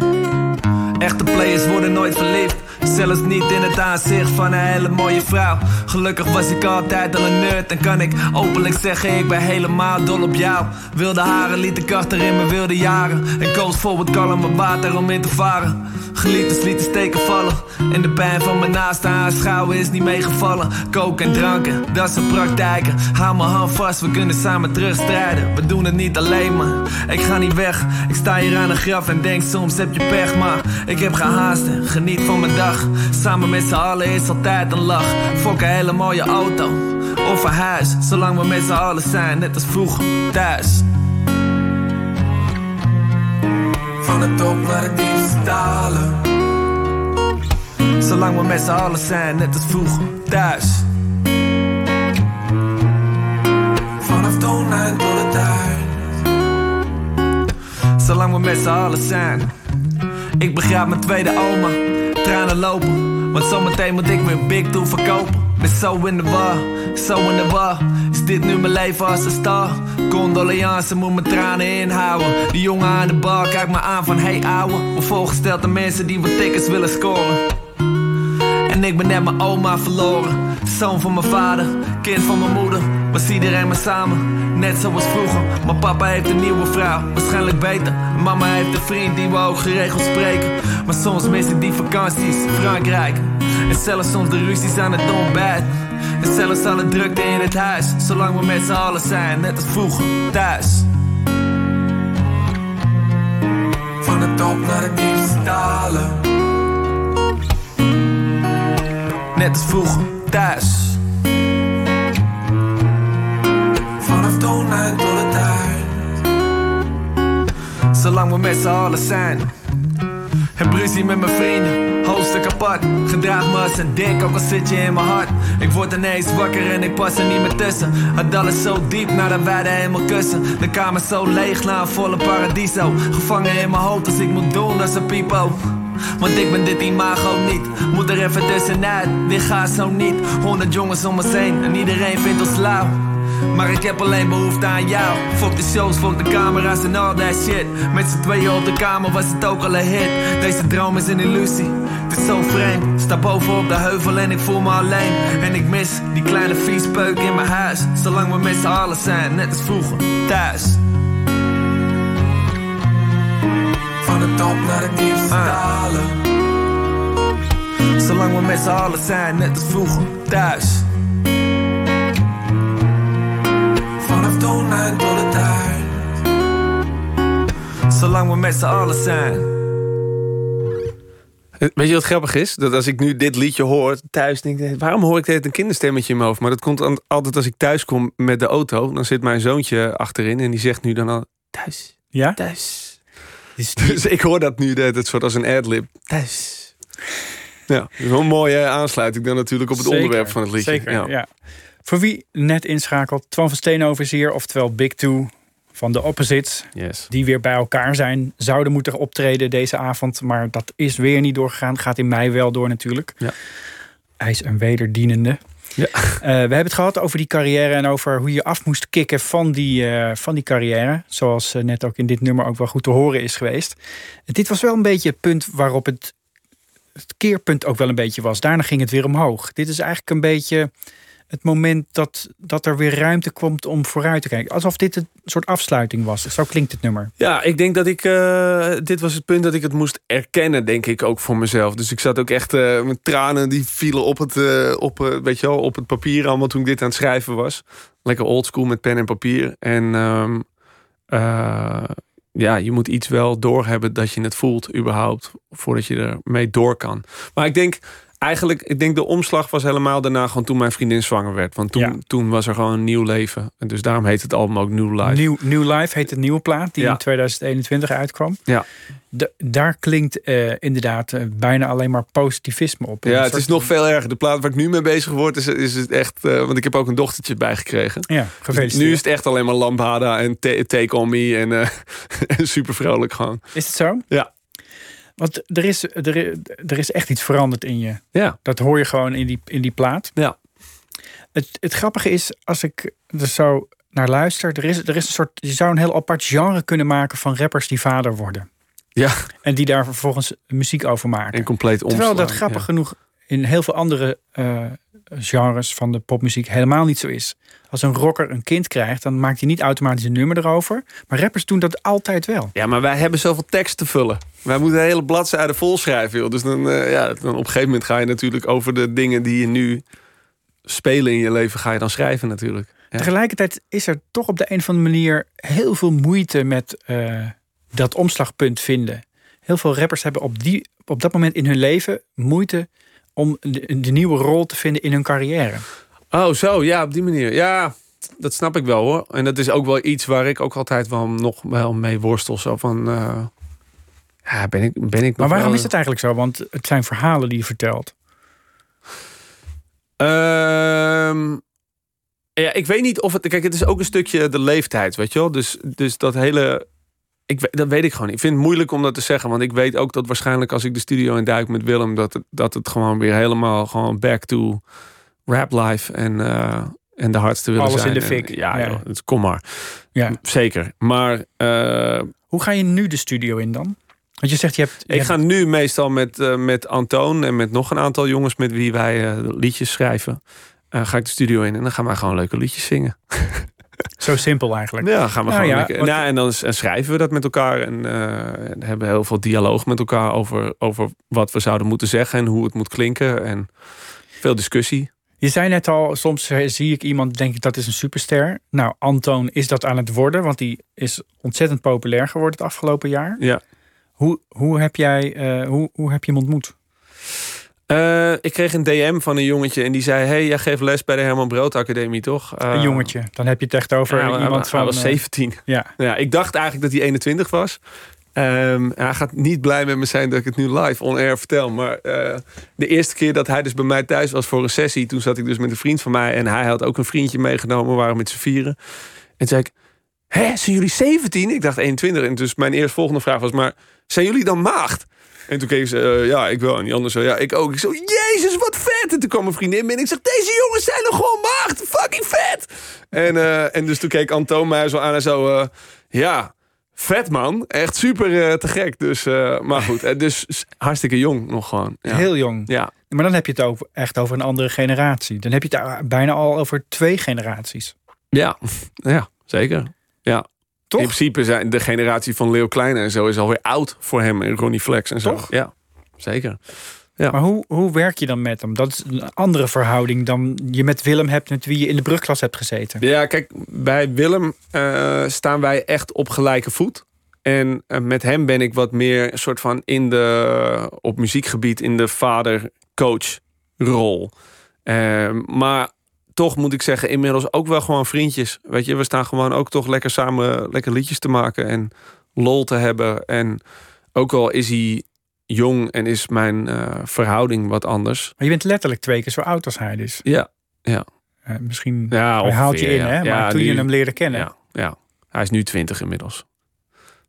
echte players worden nooit verliefd. Zelfs niet in het aanzicht van een hele mooie vrouw. Gelukkig was ik altijd al een nerd en kan ik openlijk zeggen: ik ben helemaal dol op jou. Wilde haren liet ik achter in mijn wilde jaren. En koos voor het kalme water om in te varen. Geliefdes lieten steken vallen. En de pijn van mijn naaste aanschouwen is niet meegevallen. Koken en dranken, dat zijn praktijken. Hou mijn hand vast, we kunnen samen terugstrijden. We doen het niet alleen, maar ik ga niet weg. Ik sta hier aan een graf en denk soms heb je pech, maar ik heb gehaast en geniet van mijn dag. Samen met z'n allen is altijd een lach. Fok een hele mooie auto of een huis. Zolang we met z'n allen zijn, net als vroeger thuis. Van de top naar het diepste dalen. Zolang we met z'n allen zijn, net als vroeger thuis. Vanaf toen en tot het eind. Zolang we met z'n allen zijn. Ik begrijp mijn tweede oma, tranen lopen. Want zometeen moet ik mijn big toe verkopen. Ben zo in de war, zo in de war. Is dit nu mijn leven als een star? Condoleance moet mijn tranen inhouden. Die jongen aan de bar kijkt me aan van hey ouwe. Word voorgesteld aan mensen die wat tickets willen scoren. En ik ben net mijn oma verloren. Zoon van mijn vader, kind van mijn moeder. Was iedereen maar samen, net zoals vroeger. Maar papa heeft een nieuwe vrouw, waarschijnlijk beter. Mama heeft een vriend die we ook geregeld spreken. Maar soms mis ik die vakanties, Frankrijk. En zelfs soms de ruzies aan het ontbijt. En zelfs alle drukte in het huis. Zolang we met z'n allen zijn, net als vroeger, thuis. Van de top naar de diepste dalen. Net als vroeger thuis. Zolang we met z'n allen zijn. Heb ruzie met mijn vrienden, hoofdstuk apart. Gedraag me als een dik, ook al zit je in mijn hart. Ik word ineens wakker en ik pas er niet meer tussen. Het alles zo diep nadat wij de hemel kussen. De kamer zo leeg na een volle paradiso. Gevangen in mijn hoofd als ik moet doen als een pipo. Want ik ben dit imago niet. Moet er even tussenuit, dit gaat zo niet. Honderd jongens om ons heen en iedereen vindt ons lauw. Maar ik heb alleen behoefte aan jou. Fuck de shows, fuck de camera's en al that shit. Met z'n tweeën op de kamer was het ook al een hit. Deze droom is een illusie, het is zo vreemd. Sta boven op de heuvel en ik voel me alleen. En ik mis die kleine viespeuk in mijn huis. Zolang we met z'n allen zijn, net als vroeger, thuis. Van de top naar de diepste dalen. Zolang we met z'n allen zijn, net als vroeger, thuis. En eind. Zolang we met z'n allen zijn. Weet je wat grappig is? Dat als ik nu dit liedje hoor thuis, denk ik, waarom hoor ik dit een kinderstemmetje in mijn hoofd? Maar dat komt altijd als ik thuis kom met de auto. Dan zit mijn zoontje achterin en die zegt nu dan al thuis, Ja? thuis. Dus die- Dus ik hoor dat nu, dat het soort als een adlib. Thuis. Ja, dat is wel een mooie aansluiting dan natuurlijk op het Zeker, onderwerp van het liedje. Zeker, ja. ja. Voor wie net inschakelt, Twan van Steenhoven is hier, oftewel Big Two van de Opposites. Yes. Die weer bij elkaar zijn, zouden moeten optreden deze avond. Maar dat is weer niet doorgegaan. Gaat in mei wel door natuurlijk. Ja. Hij is een wederdienende. Ja. Eh, we hebben het gehad over die carrière en over hoe je af moest kicken van die, eh, van die carrière. Zoals eh, net ook in dit nummer ook wel goed te horen is geweest. Dit was wel een beetje het punt waarop het het keerpunt ook wel een beetje was. Daarna ging het weer omhoog. Dit is eigenlijk een beetje het moment dat, dat er weer ruimte komt om vooruit te kijken. Alsof dit een soort afsluiting was. Zo klinkt het nummer. Ja, ik denk dat ik. eh, dit was het punt dat ik het moest erkennen, denk ik ook voor mezelf. Dus ik zat ook echt. eh mijn tranen die vielen op het, eh, op, weet je wel, op het papier allemaal toen ik dit aan het schrijven was. Lekker oldschool met pen en papier. En ehm, eh, ja, je moet iets wel doorhebben dat je het voelt, überhaupt. Voordat je ermee door kan. Maar ik denk. Eigenlijk, ik denk de omslag was helemaal daarna gewoon toen mijn vriendin zwanger werd. Want toen, Ja. toen was er gewoon een nieuw leven. En dus daarom heet het album ook New Life. Nieuw, New Life heet de nieuwe plaat die Ja. in 2021 uitkwam. Ja. De- daar klinkt eh, inderdaad eh, bijna alleen maar positivisme op. Ja, het is nog veel erger. De plaat waar ik nu mee bezig word, is, is het echt. eh, want ik heb ook een dochtertje bijgekregen. Ja, Dus gefeliciteerd. nu is het echt alleen maar Lambada en Ta- Take On Me en, [LAUGHS] en super vrolijk gewoon. Is het zo? Ja. Want er is, er, is- er is echt iets veranderd in je. Ja. Dat hoor je gewoon in die, in die plaat. Ja. Het, het grappige is, als ik er zo naar luister, er is, er is een soort. Je zou een heel apart genre kunnen maken van rappers die vader worden. Ja, En die daar vervolgens muziek over maken. en compleet omslaan. Terwijl dat grappig ja. genoeg in heel veel andere eh, genres van de popmuziek helemaal niet zo is. Als een rocker een kind krijgt, dan maakt hij niet automatisch een nummer erover. Maar rappers doen dat altijd wel. Ja, maar wij hebben zoveel tekst te vullen. Wij moeten hele bladzijden vol schrijven. Joh. Dus dan, eh, ja, dan op een gegeven moment ga je natuurlijk over de dingen die je nu spelen in je leven, ga je dan schrijven natuurlijk. Ja. Tegelijkertijd is er toch op de een of andere manier heel veel moeite met eh, dat omslagpunt vinden. Heel veel rappers hebben op, die, op dat moment in hun leven moeite om de, de nieuwe rol te vinden in hun carrière. Oh, zo, ja, op die manier. Ja, dat snap ik wel hoor. En dat is ook wel iets waar ik ook altijd wel nog wel mee worstel. Zo van, eh, ja, ben ik, ben ik Maar waarom wel- is het eigenlijk zo? Want het zijn verhalen die je vertelt. Ehm, ja, ik weet niet of het. Kijk, het is ook een stukje de leeftijd, weet je wel. Dus, dus dat hele. Ik, weet- dat weet ik gewoon niet. Ik vind het moeilijk om dat te zeggen. Want ik weet ook dat waarschijnlijk als ik de studio in duik met Willem. dat het, dat het gewoon weer helemaal gewoon back to rap life en, eh, en de hardste willen Alles zijn. in de En, fik. ja, Ja. joh, dus kom maar. Ja. Zeker. Maar eh, Hoe ga je nu de studio in dan? Want je zegt je hebt. je ik hebt- ga nu meestal met, eh, met Antoon en met nog een aantal jongens met wie wij liedjes schrijven. ga ik de studio in en dan gaan wij gewoon leuke liedjes zingen. [LAUGHS] Zo simpel eigenlijk. Ja, gaan we Nou gewoon ja, lekker. wat- Ja, en dan en schrijven we dat met elkaar. En, en hebben heel veel dialoog met elkaar over, over wat we zouden moeten zeggen en hoe het moet klinken. En veel discussie. Je zei net al, soms eh, zie ik iemand, denk ik dat is een superster. Nou, Antoon is dat aan het worden, want die is ontzettend populair geworden het afgelopen jaar. Ja. Hoe, hoe, heb, jij, eh, hoe, hoe heb je hem ontmoet? Eh, ik kreeg een DM van een jongetje en die zei: Hey, jij geeft les bij de Herman Brood Academie, toch? Eh, een jongetje. Dan heb je het echt over ja, iemand hij, van. was eh, 17. ja. Ja, ik dacht eigenlijk dat hij 21 was. Ehm, hij gaat niet blij met me zijn dat ik het nu live on air vertel. Maar eh, de eerste keer dat hij dus bij mij thuis was voor een sessie... toen zat ik dus met een vriend van mij... en hij had ook een vriendje meegenomen. We waren met z'n vieren. En toen zei ik... Hé, zijn jullie 17? Ik dacht 21. En dus mijn eerstvolgende vraag was... maar zijn jullie dan maagd? En toen keek ze, eh, ja, ik wel. En die ander zo, ja, ik ook. Ik zo, jezus, wat vet. En toen kwam mijn vriendin binnen. Ik zeg, deze jongens zijn nog gewoon maagd. Fucking vet. En, eh, en dus toen keek Antoon mij zo aan en zo... eh, ja, vet man. Echt super te gek. Dus, maar goed, dus hartstikke jong nog gewoon. Ja. Heel jong. Ja. Maar dan heb je het over, echt over een andere generatie. Dan heb je het bijna al over twee generaties. Ja, ja, zeker. Ja. Toch? In principe zijn de generatie van Leo Kleine en zo is alweer oud voor hem en Ronnie Flex en zo. Toch? Ja, zeker. Ja. Maar hoe, hoe werk je dan met hem? Dat is een andere verhouding dan je met Willem hebt... met wie je in de brugklas hebt gezeten. Ja, kijk, bij Willem eh, staan wij echt op gelijke voet. En eh, met hem ben ik wat meer een soort van in de, op muziekgebied in de vader-coach rol. Eh, maar toch moet ik zeggen, inmiddels ook wel gewoon vriendjes. Weet je, we staan gewoon ook toch lekker samen lekker liedjes te maken en lol te hebben. En ook al is hij jong en is mijn eh, verhouding wat anders. Maar je bent letterlijk twee keer zo oud als hij dus. Ja, ja. Eh, misschien Ja, hij haalt je ongeveer, in, ja. hè? Maar Ja, toen je hem leerde kennen... Ja, ja. Hij is nu 20 inmiddels.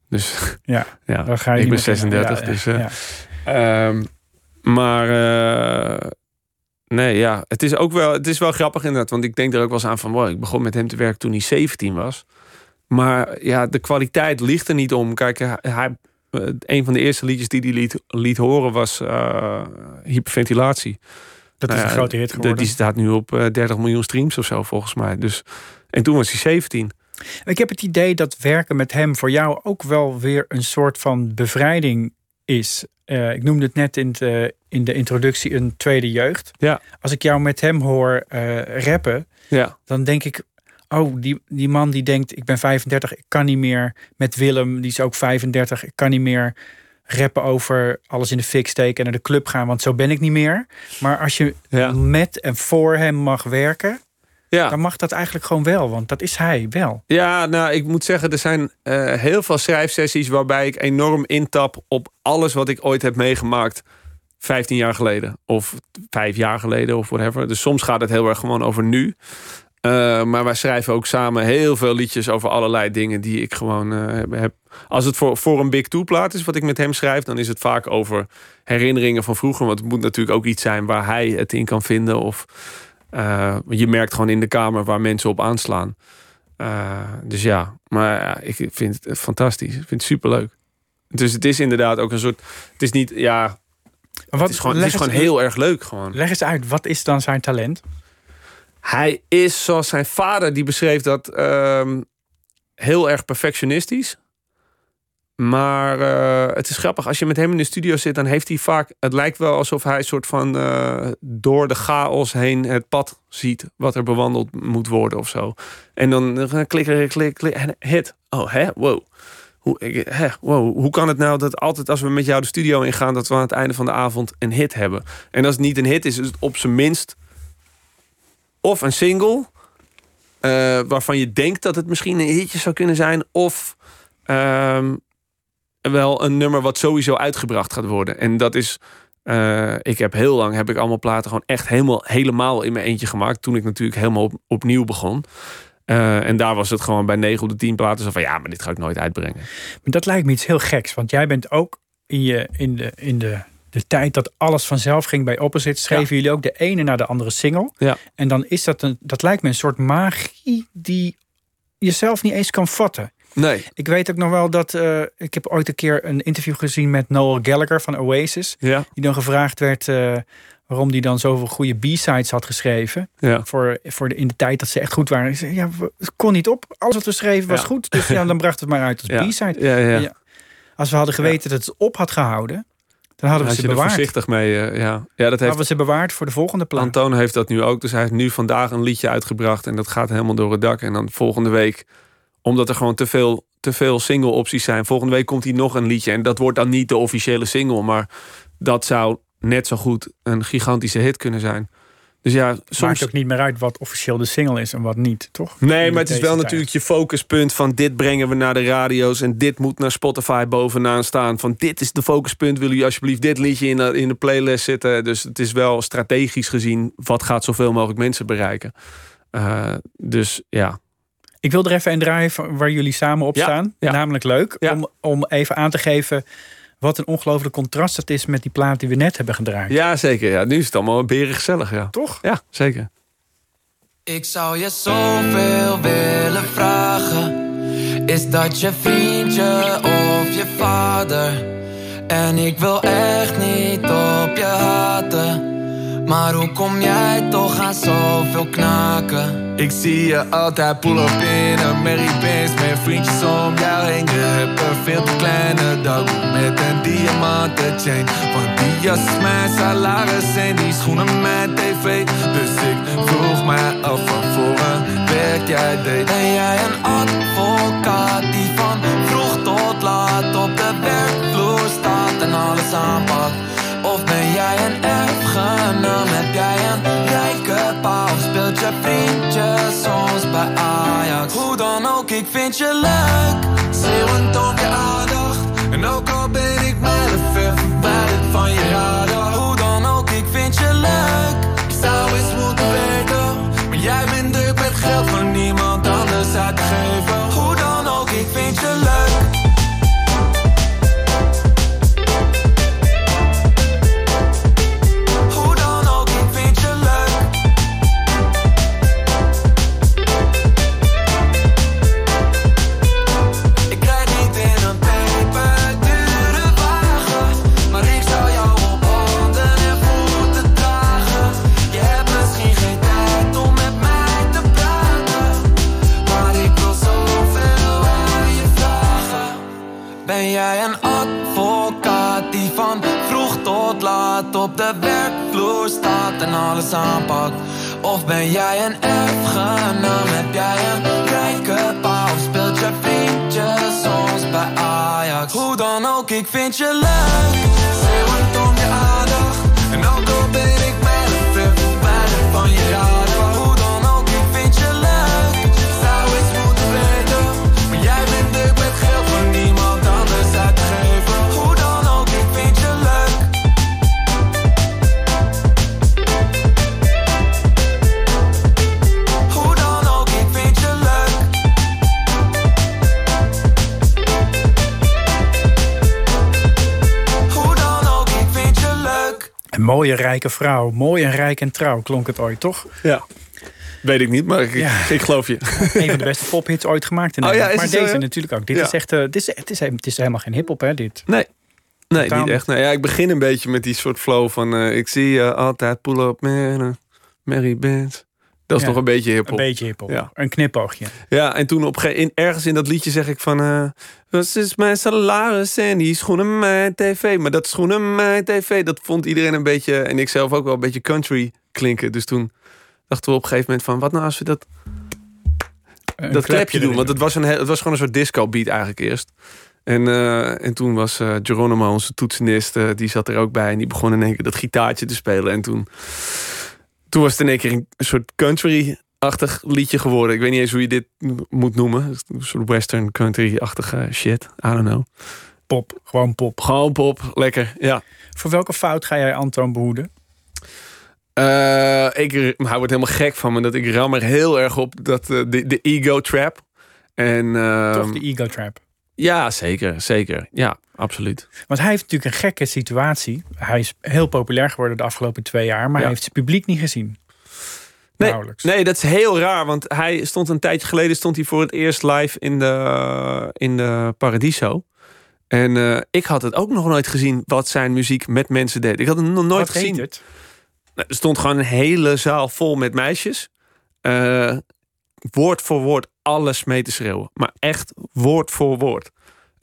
Dus [LAUGHS] Ja, [LAUGHS] ja, dan ga je ik ben meer kennen. 36. Ja, dus, ehm, maar nee, ja, het is ook wel, het is wel grappig inderdaad. Want ik denk er ook wel eens aan van, wow, ik begon met hem te werken toen hij 17 was. Maar ja, de kwaliteit ligt er niet om. Kijk, hij, Eh, een van de eerste liedjes die hij liet, liet horen was uh, Hyperventilatie. Dat is Nou een grote hit de- geworden. die staat nu op eh, 30 miljoen streams of zo, volgens mij. Dus, en toen was hij 17. Ik heb het idee dat werken met hem voor jou ook wel weer een soort van bevrijding is. Eh, ik noemde het net in de, in de introductie een tweede jeugd. Ja. Als ik jou met hem hoor eh, rappen, Ja, dan denk ik... Oh, die, die man die denkt, ik ben 35, ik kan niet meer. Met Willem, die is ook 35, ik kan niet meer rappen over alles in de fik steken en naar de club gaan, want zo ben ik niet meer. Maar als je ja. met en voor hem mag werken, ja. dan mag dat eigenlijk gewoon wel, want dat is hij wel. Ja, nou, ik moet zeggen, er zijn eh, heel veel schrijfsessies waarbij ik enorm intap op alles wat ik ooit heb meegemaakt. 15 jaar geleden of vijf jaar geleden of whatever. Dus soms gaat het heel erg gewoon over nu. Eh, maar wij schrijven ook samen heel veel liedjes over allerlei dingen die ik gewoon eh, heb-. Als het voor, voor een Big Two plaat is wat ik met hem schrijf, dan is het vaak over herinneringen van vroeger. Want het moet natuurlijk ook iets zijn waar hij het in kan vinden. Of eh, je merkt gewoon in de kamer waar mensen op aanslaan. Dus ja, maar ik vind het fantastisch. Ik vind het superleuk. Dus het is inderdaad ook een soort. Het is niet, ja. Wat, Het is gewoon, het leg is gewoon eens- heel erg leuk. Gewoon. Leg eens uit, wat is dan zijn talent? Hij is zoals zijn vader, die beschreef dat ehm, heel erg perfectionistisch. Maar eh, het is grappig, als je met hem in de studio zit, dan heeft hij vaak. Het lijkt wel alsof hij een soort van eh, door de chaos heen het pad ziet. wat er bewandeld moet worden of zo. En dan klikken, klik, klik. en Hit. Oh, hè? Wow. Hoe, hè, wow. Hoe kan het nou dat altijd als we met jou de studio ingaan, dat we aan het einde van de avond een hit hebben? En als het niet een hit is, is het op zijn minst of een single eh, waarvan je denkt dat het misschien een hitje zou kunnen zijn, of ehm, wel een nummer wat sowieso uitgebracht gaat worden. En dat is, eh, ik heb heel lang heb ik allemaal platen gewoon echt helemaal helemaal in mijn eentje gemaakt. Toen ik natuurlijk helemaal op, opnieuw begon. Eh, en daar was het gewoon bij 9 op de 10 platen zo van ja, maar dit ga ik nooit uitbrengen. Maar dat lijkt me iets heel geks, want jij bent ook in, je, in, de, in de, de tijd dat alles vanzelf ging bij Opposite, schreven jullie ook de ene na de andere single. Ja. En dan is dat een, dat lijkt me een soort magie die je zelf niet eens kan vatten. Nee. Ik weet ook nog wel dat eh, ik heb ooit een keer een interview gezien met Noel Gallagher van Oasis, Ja. die dan gevraagd werd eh, waarom die dan zoveel goede B-sides had geschreven. Ja. Voor, voor de, in de tijd dat ze echt goed waren. Ik zei, ja, het kon niet op. Alles wat we schreven was Ja. goed. Dus ja, dan bracht het maar uit als. [LAUGHS] B-side. Ja, ja. Ja. Als we hadden geweten dat het op had gehouden, dan hadden we ze er bewaard. voorzichtig mee. eh, ja. ja, dat heeft we ze bewaard voor de volgende plaat. Antoon heeft dat nu ook. Dus hij heeft nu vandaag een liedje uitgebracht. En dat gaat helemaal door het dak. En dan volgende week, omdat er gewoon te veel, te veel single opties zijn. Volgende week komt hij nog een liedje. En dat wordt dan niet de officiële single. Maar dat zou net zo goed een gigantische hit kunnen zijn. Dus ja, Maakt soms... ook niet meer uit wat officieel de single is en wat niet, toch? Nee, maar het is wel tijd. natuurlijk je focuspunt van dit brengen we naar de radio's en dit moet naar Spotify bovenaan staan. Van dit is de focuspunt, willen jullie alsjeblieft dit liedje in de, in de playlist zitten. Dus het is wel strategisch gezien, wat gaat zoveel mogelijk mensen bereiken. Eh, dus ja, Ik wil er even een draaien van waar jullie samen op Ja, staan. ja. Namelijk leuk. Ja. Om, om even aan te geven wat een ongelooflijk contrast het is met die plaat die we net hebben gedraaid. ja zeker. Ja. Nu is het allemaal beren gezellig. Ja. Toch? ja, zeker. Ik zou je zoveel willen vragen. Is dat je vriendje of je vader? En ik wil echt niet op je haten. Maar hoe kom jij toch aan zoveel knaken? Ik zie je altijd pull up in een Mary Benz Met vriendjes om jou heen. Je hebt een veel te kleine dag Met een diamanten chain Want die jas is mijn salaris En die schoenen mijn tv. Dus ik vroeg mij af van voor een werk jij deed? Ben jij een Hoe dan ook, ik vind je leuk. Schreeuwend om je aandacht. En ook al ben ik mijlen ver verwijderd van je radar. Hoe dan ook, ik vind je leuk. Ik zou eens moeten weten Maar jij bent druk met geld van niemand anders uit te geven. Hoe dan ook, ik vind je leuk alles aanpakt? Of ben jij een erfgenaam? Heb jij een rijke pa? Of speelt je vriendje soms bij Ajax? Hoe dan ook, ik vind je leuk. Schreeuwend om je aandacht. En ook al ben ik met een flip, van je radar. Mooie rijke vrouw. Mooi en rijk en trouw klonk het ooit, toch? Ja. Weet ik niet, maar ik, Ja. Ik geloof je. [LAUGHS] Een van de beste pophits ooit gemaakt in Oh ja, maar zo, deze natuurlijk ook. Dit Ja. is echt, eh, dit is, het, is, het is helemaal geen hiphop, hè, dit. Nee. Nee, Totaal niet echt. Nee, ja, ik begin een beetje met die soort flow van... eh, ik zie je altijd pull up een Mary Benz. Dat is Ja, nog een beetje Een hiphop. beetje hiphop. Ja. Een knipoogje. Ja, en toen op een in, ergens in dat liedje zeg ik van... wat is mijn salaris en die schoenen mijn tv. Maar dat schoenen mijn tv, dat vond iedereen een beetje... en ik zelf ook wel een beetje country klinken. Dus toen dachten we op een gegeven moment van... wat nou als we dat, Een dat klepje doen? Want het was, een, he- het was gewoon een soort disco beat eigenlijk eerst. En, eh, en toen was eh, Geronimo, onze toetsenist, die zat er ook bij. En die begon in één keer dat gitaartje te spelen. En toen, toen was het in één keer een soort country-achtig liedje geworden. Ik weet niet eens hoe je dit moet noemen. Een soort western country-achtige shit. I don't know. Pop, gewoon pop. Gewoon pop, lekker, ja. Voor welke fout ga jij Antoon behoeden? Eh, ik, hij wordt helemaal gek van me. Dat ik ram er heel erg op dat, eh, de, de ego trap. En, ehm, Toch de ego trap. Ja, zeker, zeker. Ja, absoluut. Want hij heeft natuurlijk een gekke situatie. Hij is heel populair geworden de afgelopen twee jaar, maar Ja. hij heeft zijn publiek niet gezien. Nee, Nauwelijks. nee, dat is heel raar. Want hij stond een tijdje geleden stond hij voor het eerst live in de, in de Paradiso. En eh, ik had het ook nog nooit gezien wat zijn muziek met mensen deed. Ik had het nog nooit Wat gezien. het? Nou, Er stond gewoon een hele zaal vol met meisjes. Eh, woord voor woord alles mee te schreeuwen. Maar echt woord voor woord.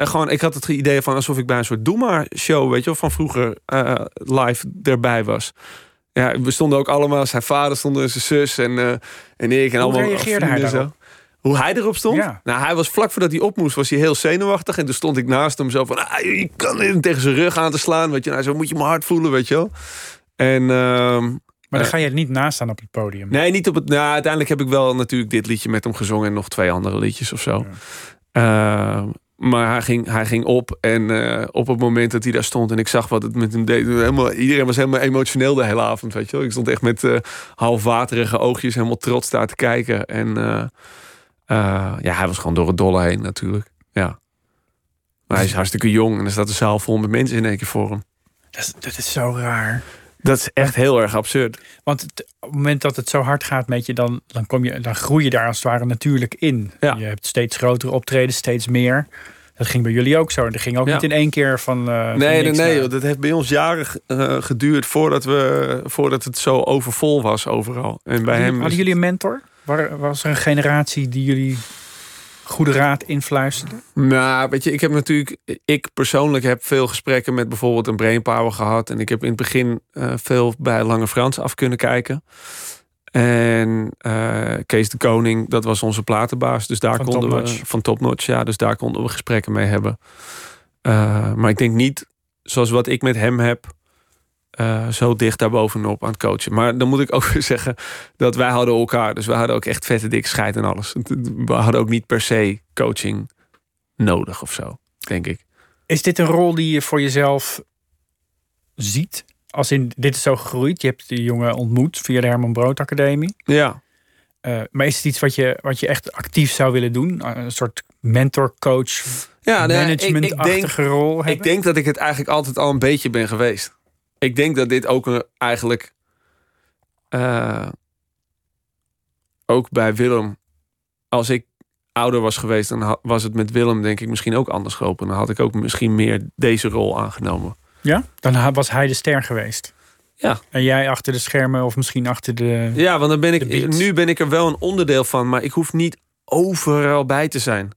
En gewoon, ik had het idee van alsof ik bij een soort Doe maar show, weet je wel, van vroeger eh, live erbij was. Ja, we stonden ook allemaal, zijn vader stond en zijn zus en, eh, en ik. En allemaal reageerde hij en zo. daarop? Hoe hij erop stond? Ja. Nou, hij was vlak voordat hij op moest, was hij heel zenuwachtig. En toen stond ik naast hem zo van, ah, je kan hem tegen zijn rug aan te slaan. Weet je, nou, zo moet je mijn hart voelen, weet je wel. En ehm, Maar dan Eh. ga je niet naast staan op het podium. Nee, niet op het. Nou, uiteindelijk heb ik wel natuurlijk dit liedje met hem gezongen en nog twee andere liedjes of zo. Eh, maar hij ging, hij ging op en eh, op het moment dat hij daar stond en ik zag wat het met hem deed, helemaal, iedereen was helemaal emotioneel de hele avond, weet je wel. Ik stond echt met eh halfwaterige oogjes helemaal trots daar te kijken. En eh, ja, hij was gewoon door het dolle heen natuurlijk. Ja. Maar hij is hartstikke jong en er staat een zaal vol met mensen in één keer voor hem. Dat, is, dat is zo raar. Dat is echt heel erg absurd. Want het- op het moment dat het zo hard gaat met je, dan, dan, kom je, dan groei je daar als het ware natuurlijk in. Ja. Je hebt steeds grotere optredens, steeds meer. Dat ging bij jullie ook zo. Dat ging ook Ja. niet in één keer van. eh, van Nee, nee, nee. Dat heeft bij ons jaren eh, geduurd voordat, we, voordat het zo overvol was overal. En bij hem. Hadden is- jullie een mentor? Was er een generatie die jullie goede raad influisterde? Nou, weet je, ik heb natuurlijk. Ik persoonlijk heb veel gesprekken met bijvoorbeeld een Brainpower gehad. En ik heb in het begin eh, veel bij Lange Frans af kunnen kijken. En eh, Kees de Koning, dat was onze platenbaas. Dus daar Van konden Top we. Van Top Notch, ja. Dus daar konden we gesprekken mee hebben. Eh, maar ik denk niet zoals wat ik met hem heb. eh, zo dicht daarbovenop aan het coachen. Maar dan moet ik ook [LAUGHS] weer zeggen dat wij hadden elkaar. Dus we hadden ook echt vette dik scheid en alles. We hadden ook niet per se coaching nodig of zo, denk ik. Is dit een rol die je voor jezelf ziet? Als in, dit is zo gegroeid. Je hebt die jongen ontmoet via de Herman Brood Academie. Ja, Eh, maar is het iets wat je, wat je echt actief zou willen doen? Eh, Een soort mentor, coach, ja management-achtige rol hebben? ik denk dat ik het eigenlijk altijd al een beetje ben geweest. Ik denk dat dit ook een, eigenlijk eh, ook bij Willem, als ik ouder was geweest, dan was het met Willem denk ik misschien ook anders gelopen. Dan had ik ook misschien meer deze rol aangenomen. Ja? Dan was hij de ster geweest. Ja. En jij achter de schermen of misschien achter de... Ja, want dan ben ik, nu ben ik er wel een onderdeel van, maar ik hoef niet overal bij te zijn.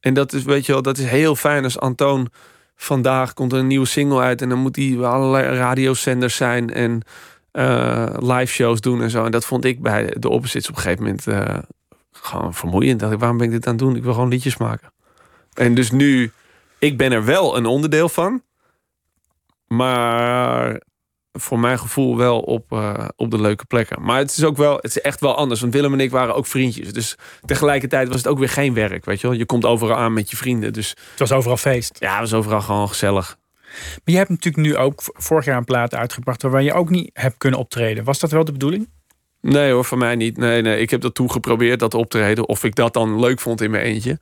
En dat is, weet je wel, dat is heel fijn als Antoon vandaag komt er een nieuwe single uit en dan moet die bij allerlei radiozenders zijn en eh, live shows doen en zo. En dat vond ik bij de opposites op een gegeven moment eh, gewoon vermoeiend. Dacht ik, waarom ben ik dit aan het doen? Ik wil gewoon liedjes maken. En dus nu, ik ben er wel een onderdeel van, maar voor mijn gevoel wel op, eh, op de leuke plekken. Maar het is ook wel, het is echt wel anders. Want Willem en ik waren ook vriendjes. Dus tegelijkertijd was het ook weer geen werk. Weet je wel, je komt overal aan met je vrienden. Dus Het was overal feest. ja, het was overal gewoon gezellig. Maar je hebt natuurlijk nu ook vorig jaar een plaat uitgebracht... waar je ook niet hebt kunnen optreden. Was dat wel de bedoeling? Nee hoor, voor mij niet. Nee, nee, ik heb dat toen geprobeerd, dat op te treden. Of ik dat dan leuk vond in mijn eentje.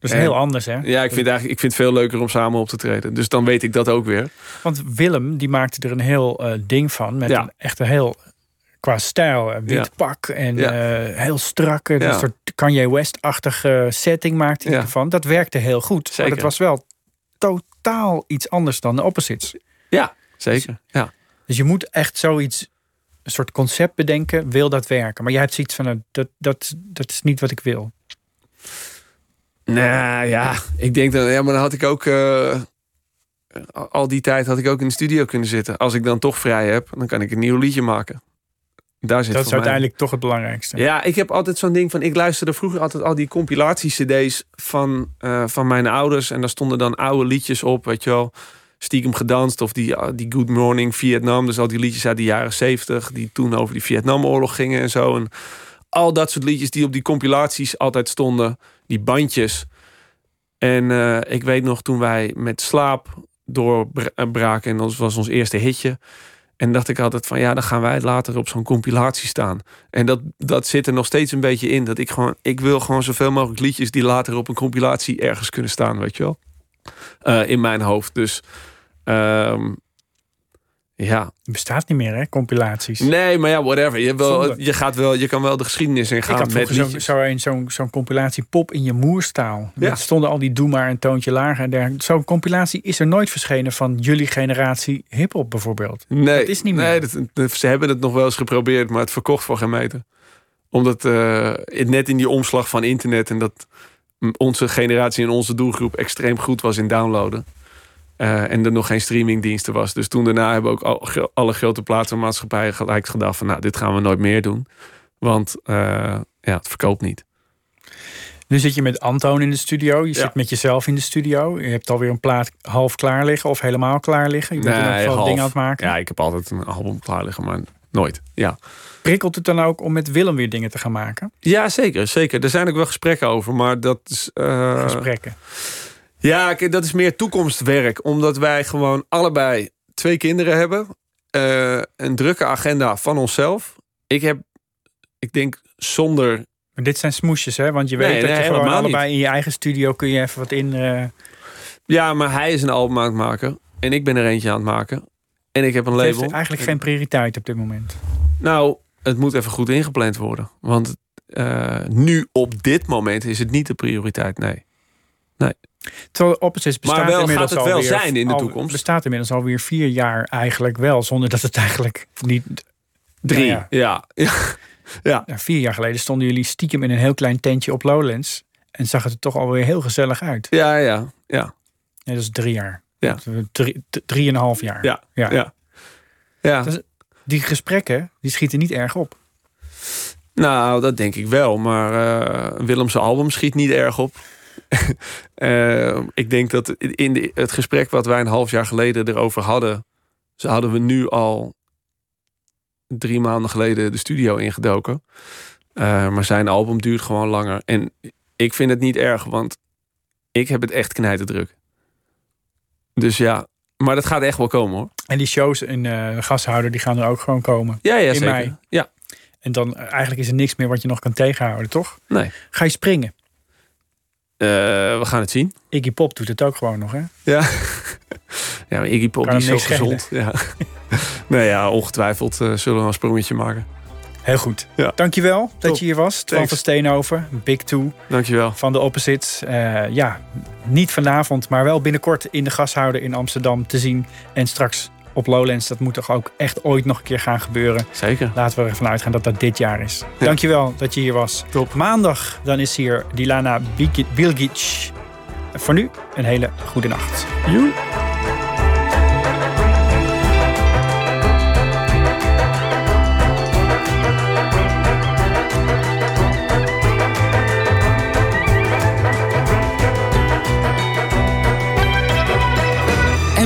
Dat is En- heel anders, hè? Ja, ik vind, eigenlijk, ik vind het veel leuker om samen op te treden. Dus dan weet ik dat ook weer. Want Willem, die maakte er een heel eh, ding van. Met Ja. een echt een heel, qua stijl, een wit Ja. pak en Ja. eh, heel strak. Een soort Kanye West-achtige setting maakte hij ervan. Dat werkte heel goed. Zeker. Maar het was wel totaal iets anders dan de opposites. Ja, zeker. Ja. Dus je moet echt zoiets, een soort concept bedenken, wil dat werken. Maar jij hebt zoiets van, dat, dat, dat is niet wat ik wil. Nou ja, ik denk dat, ja, maar dan had ik ook, eh, al die tijd had ik ook in de studio kunnen zitten. Als ik dan toch vrij heb, dan kan ik een nieuw liedje maken. Daar zit Dat is mij- uiteindelijk toch het belangrijkste. Ja, ik heb altijd zo'n ding van. Ik luisterde vroeger altijd al die compilatie-CD's van, eh, van mijn ouders. En daar stonden dan oude liedjes op, weet je wel. Stiekem gedanst of die, ah, die Good Morning Vietnam. Dus al die liedjes uit de jaren zeventig. Die toen over die Vietnamoorlog gingen en zo. En al dat soort liedjes die op die compilaties altijd stonden. Die bandjes. En eh, ik weet nog toen wij met slaap doorbraken. En dat was ons eerste hitje. En dacht ik altijd van ja, dan gaan wij later op zo'n compilatie staan. En dat, dat zit er nog steeds een beetje in. Dat ik gewoon, ik wil gewoon zoveel mogelijk liedjes die later op een compilatie ergens kunnen staan, weet je wel. Eh, in mijn hoofd. Dus ehm, ja. Het bestaat niet meer, hè, compilaties. Nee, maar ja, whatever. Je, je, gaat wel, je kan wel de geschiedenis in Ik gaan had met zo'n zo zo'n zo'n compilatie pop in je moerstaal. Ja. Er stonden al die doe maar een toontje lager. en. Zo'n compilatie is er nooit verschenen van jullie generatie hip-hop bijvoorbeeld. Nee, dat is niet meer. Nee, dat, ze hebben het nog wel eens geprobeerd, maar het verkocht voor geen meter. Omdat eh, net in die omslag van internet en dat onze generatie en onze doelgroep extreem goed was in downloaden. Eh, en er nog geen streamingdiensten was. Dus toen daarna hebben ook al, alle grote platenmaatschappijen gelijk gedacht van nou, dit gaan we nooit meer doen. Want eh, ja, het verkoopt niet. Nu zit je met Antoon in de studio. Je Ja. zit met jezelf in de studio. Je hebt alweer een plaat half klaar liggen of helemaal klaar liggen. Je bent in elk geval dingen aan het maken. Ja, ik heb altijd een album klaar liggen, maar nooit. Ja. Prikkelt het dan ook om met Willem weer dingen te gaan maken? ja, zeker, zeker. Er zijn ook wel gesprekken over, maar dat is... eh, Gesprekken. Ja, dat is meer toekomstwerk. Omdat wij gewoon allebei twee kinderen hebben. eh, een drukke agenda van onszelf. Ik heb, ik denk, zonder... Maar dit zijn smoesjes, hè? Want je weet Nee, dat nee, je gewoon allebei in je eigen studio kun je even wat in. eh, Ja, maar hij is een album aan het maken. En ik ben er eentje aan het maken. En ik heb een het label. heeft eigenlijk geen prioriteit op dit moment. Nou, het moet even goed ingepland worden. Want eh, nu, op dit moment, is het niet de prioriteit, nee. Terwijl Opposites bestaat Maar wel inmiddels gaat het wel alweer- zijn in de al- toekomst. bestaat inmiddels alweer vier jaar eigenlijk wel. Zonder dat het eigenlijk niet... Drie, Nou ja. ja. ja. Nou, vier jaar geleden stonden jullie stiekem in een heel klein tentje op Lowlands. En zag het er toch alweer heel gezellig uit. Ja, ja, ja. Nee, dat is drie jaar. Ja. Drie, drieënhalf jaar. Ja, ja. ja. Die gesprekken, die schieten niet erg op. Nou, dat denk ik wel. Maar eh Willem's album schiet niet erg op. [LAUGHS] Eh, ik denk dat in de, het gesprek wat wij een half jaar geleden erover hadden... ze hadden we nu al drie maanden geleden de studio ingedoken. Eh, maar zijn album duurt gewoon langer. En ik vind het niet erg, want ik heb het echt knijterdruk. Dus ja, maar dat gaat echt wel komen hoor. En die shows in eh, de gashouder, die gaan er ook gewoon komen. Ja, ja In zeker. mei. Ja, En dan eh, eigenlijk is er niks meer wat je nog kan tegenhouden, toch? nee. Ga je springen? Eh, we gaan het zien. Iggy Pop doet het ook gewoon nog, hè? Ja. [LAUGHS] ja, maar Iggy Pop die is zo gezond. Ja. [LAUGHS] nee, ja, ongetwijfeld eh, zullen we een sprongetje maken. Heel goed. Ja. Dankjewel dat Top. je hier was. Twan van Steenhoven, Big Two Dankjewel. van de Opposites. Eh, ja, niet vanavond, maar wel binnenkort in de gashouder in Amsterdam te zien. En straks op Lowlands. Dat moet toch ook echt ooit nog een keer gaan gebeuren. Zeker. Laten we ervan uitgaan dat dat dit jaar is. Dankjewel dat je hier was. Top. Maandag dan is hier Dilana Bilgi- Bilgic. voor nu een hele goede nacht. Joe.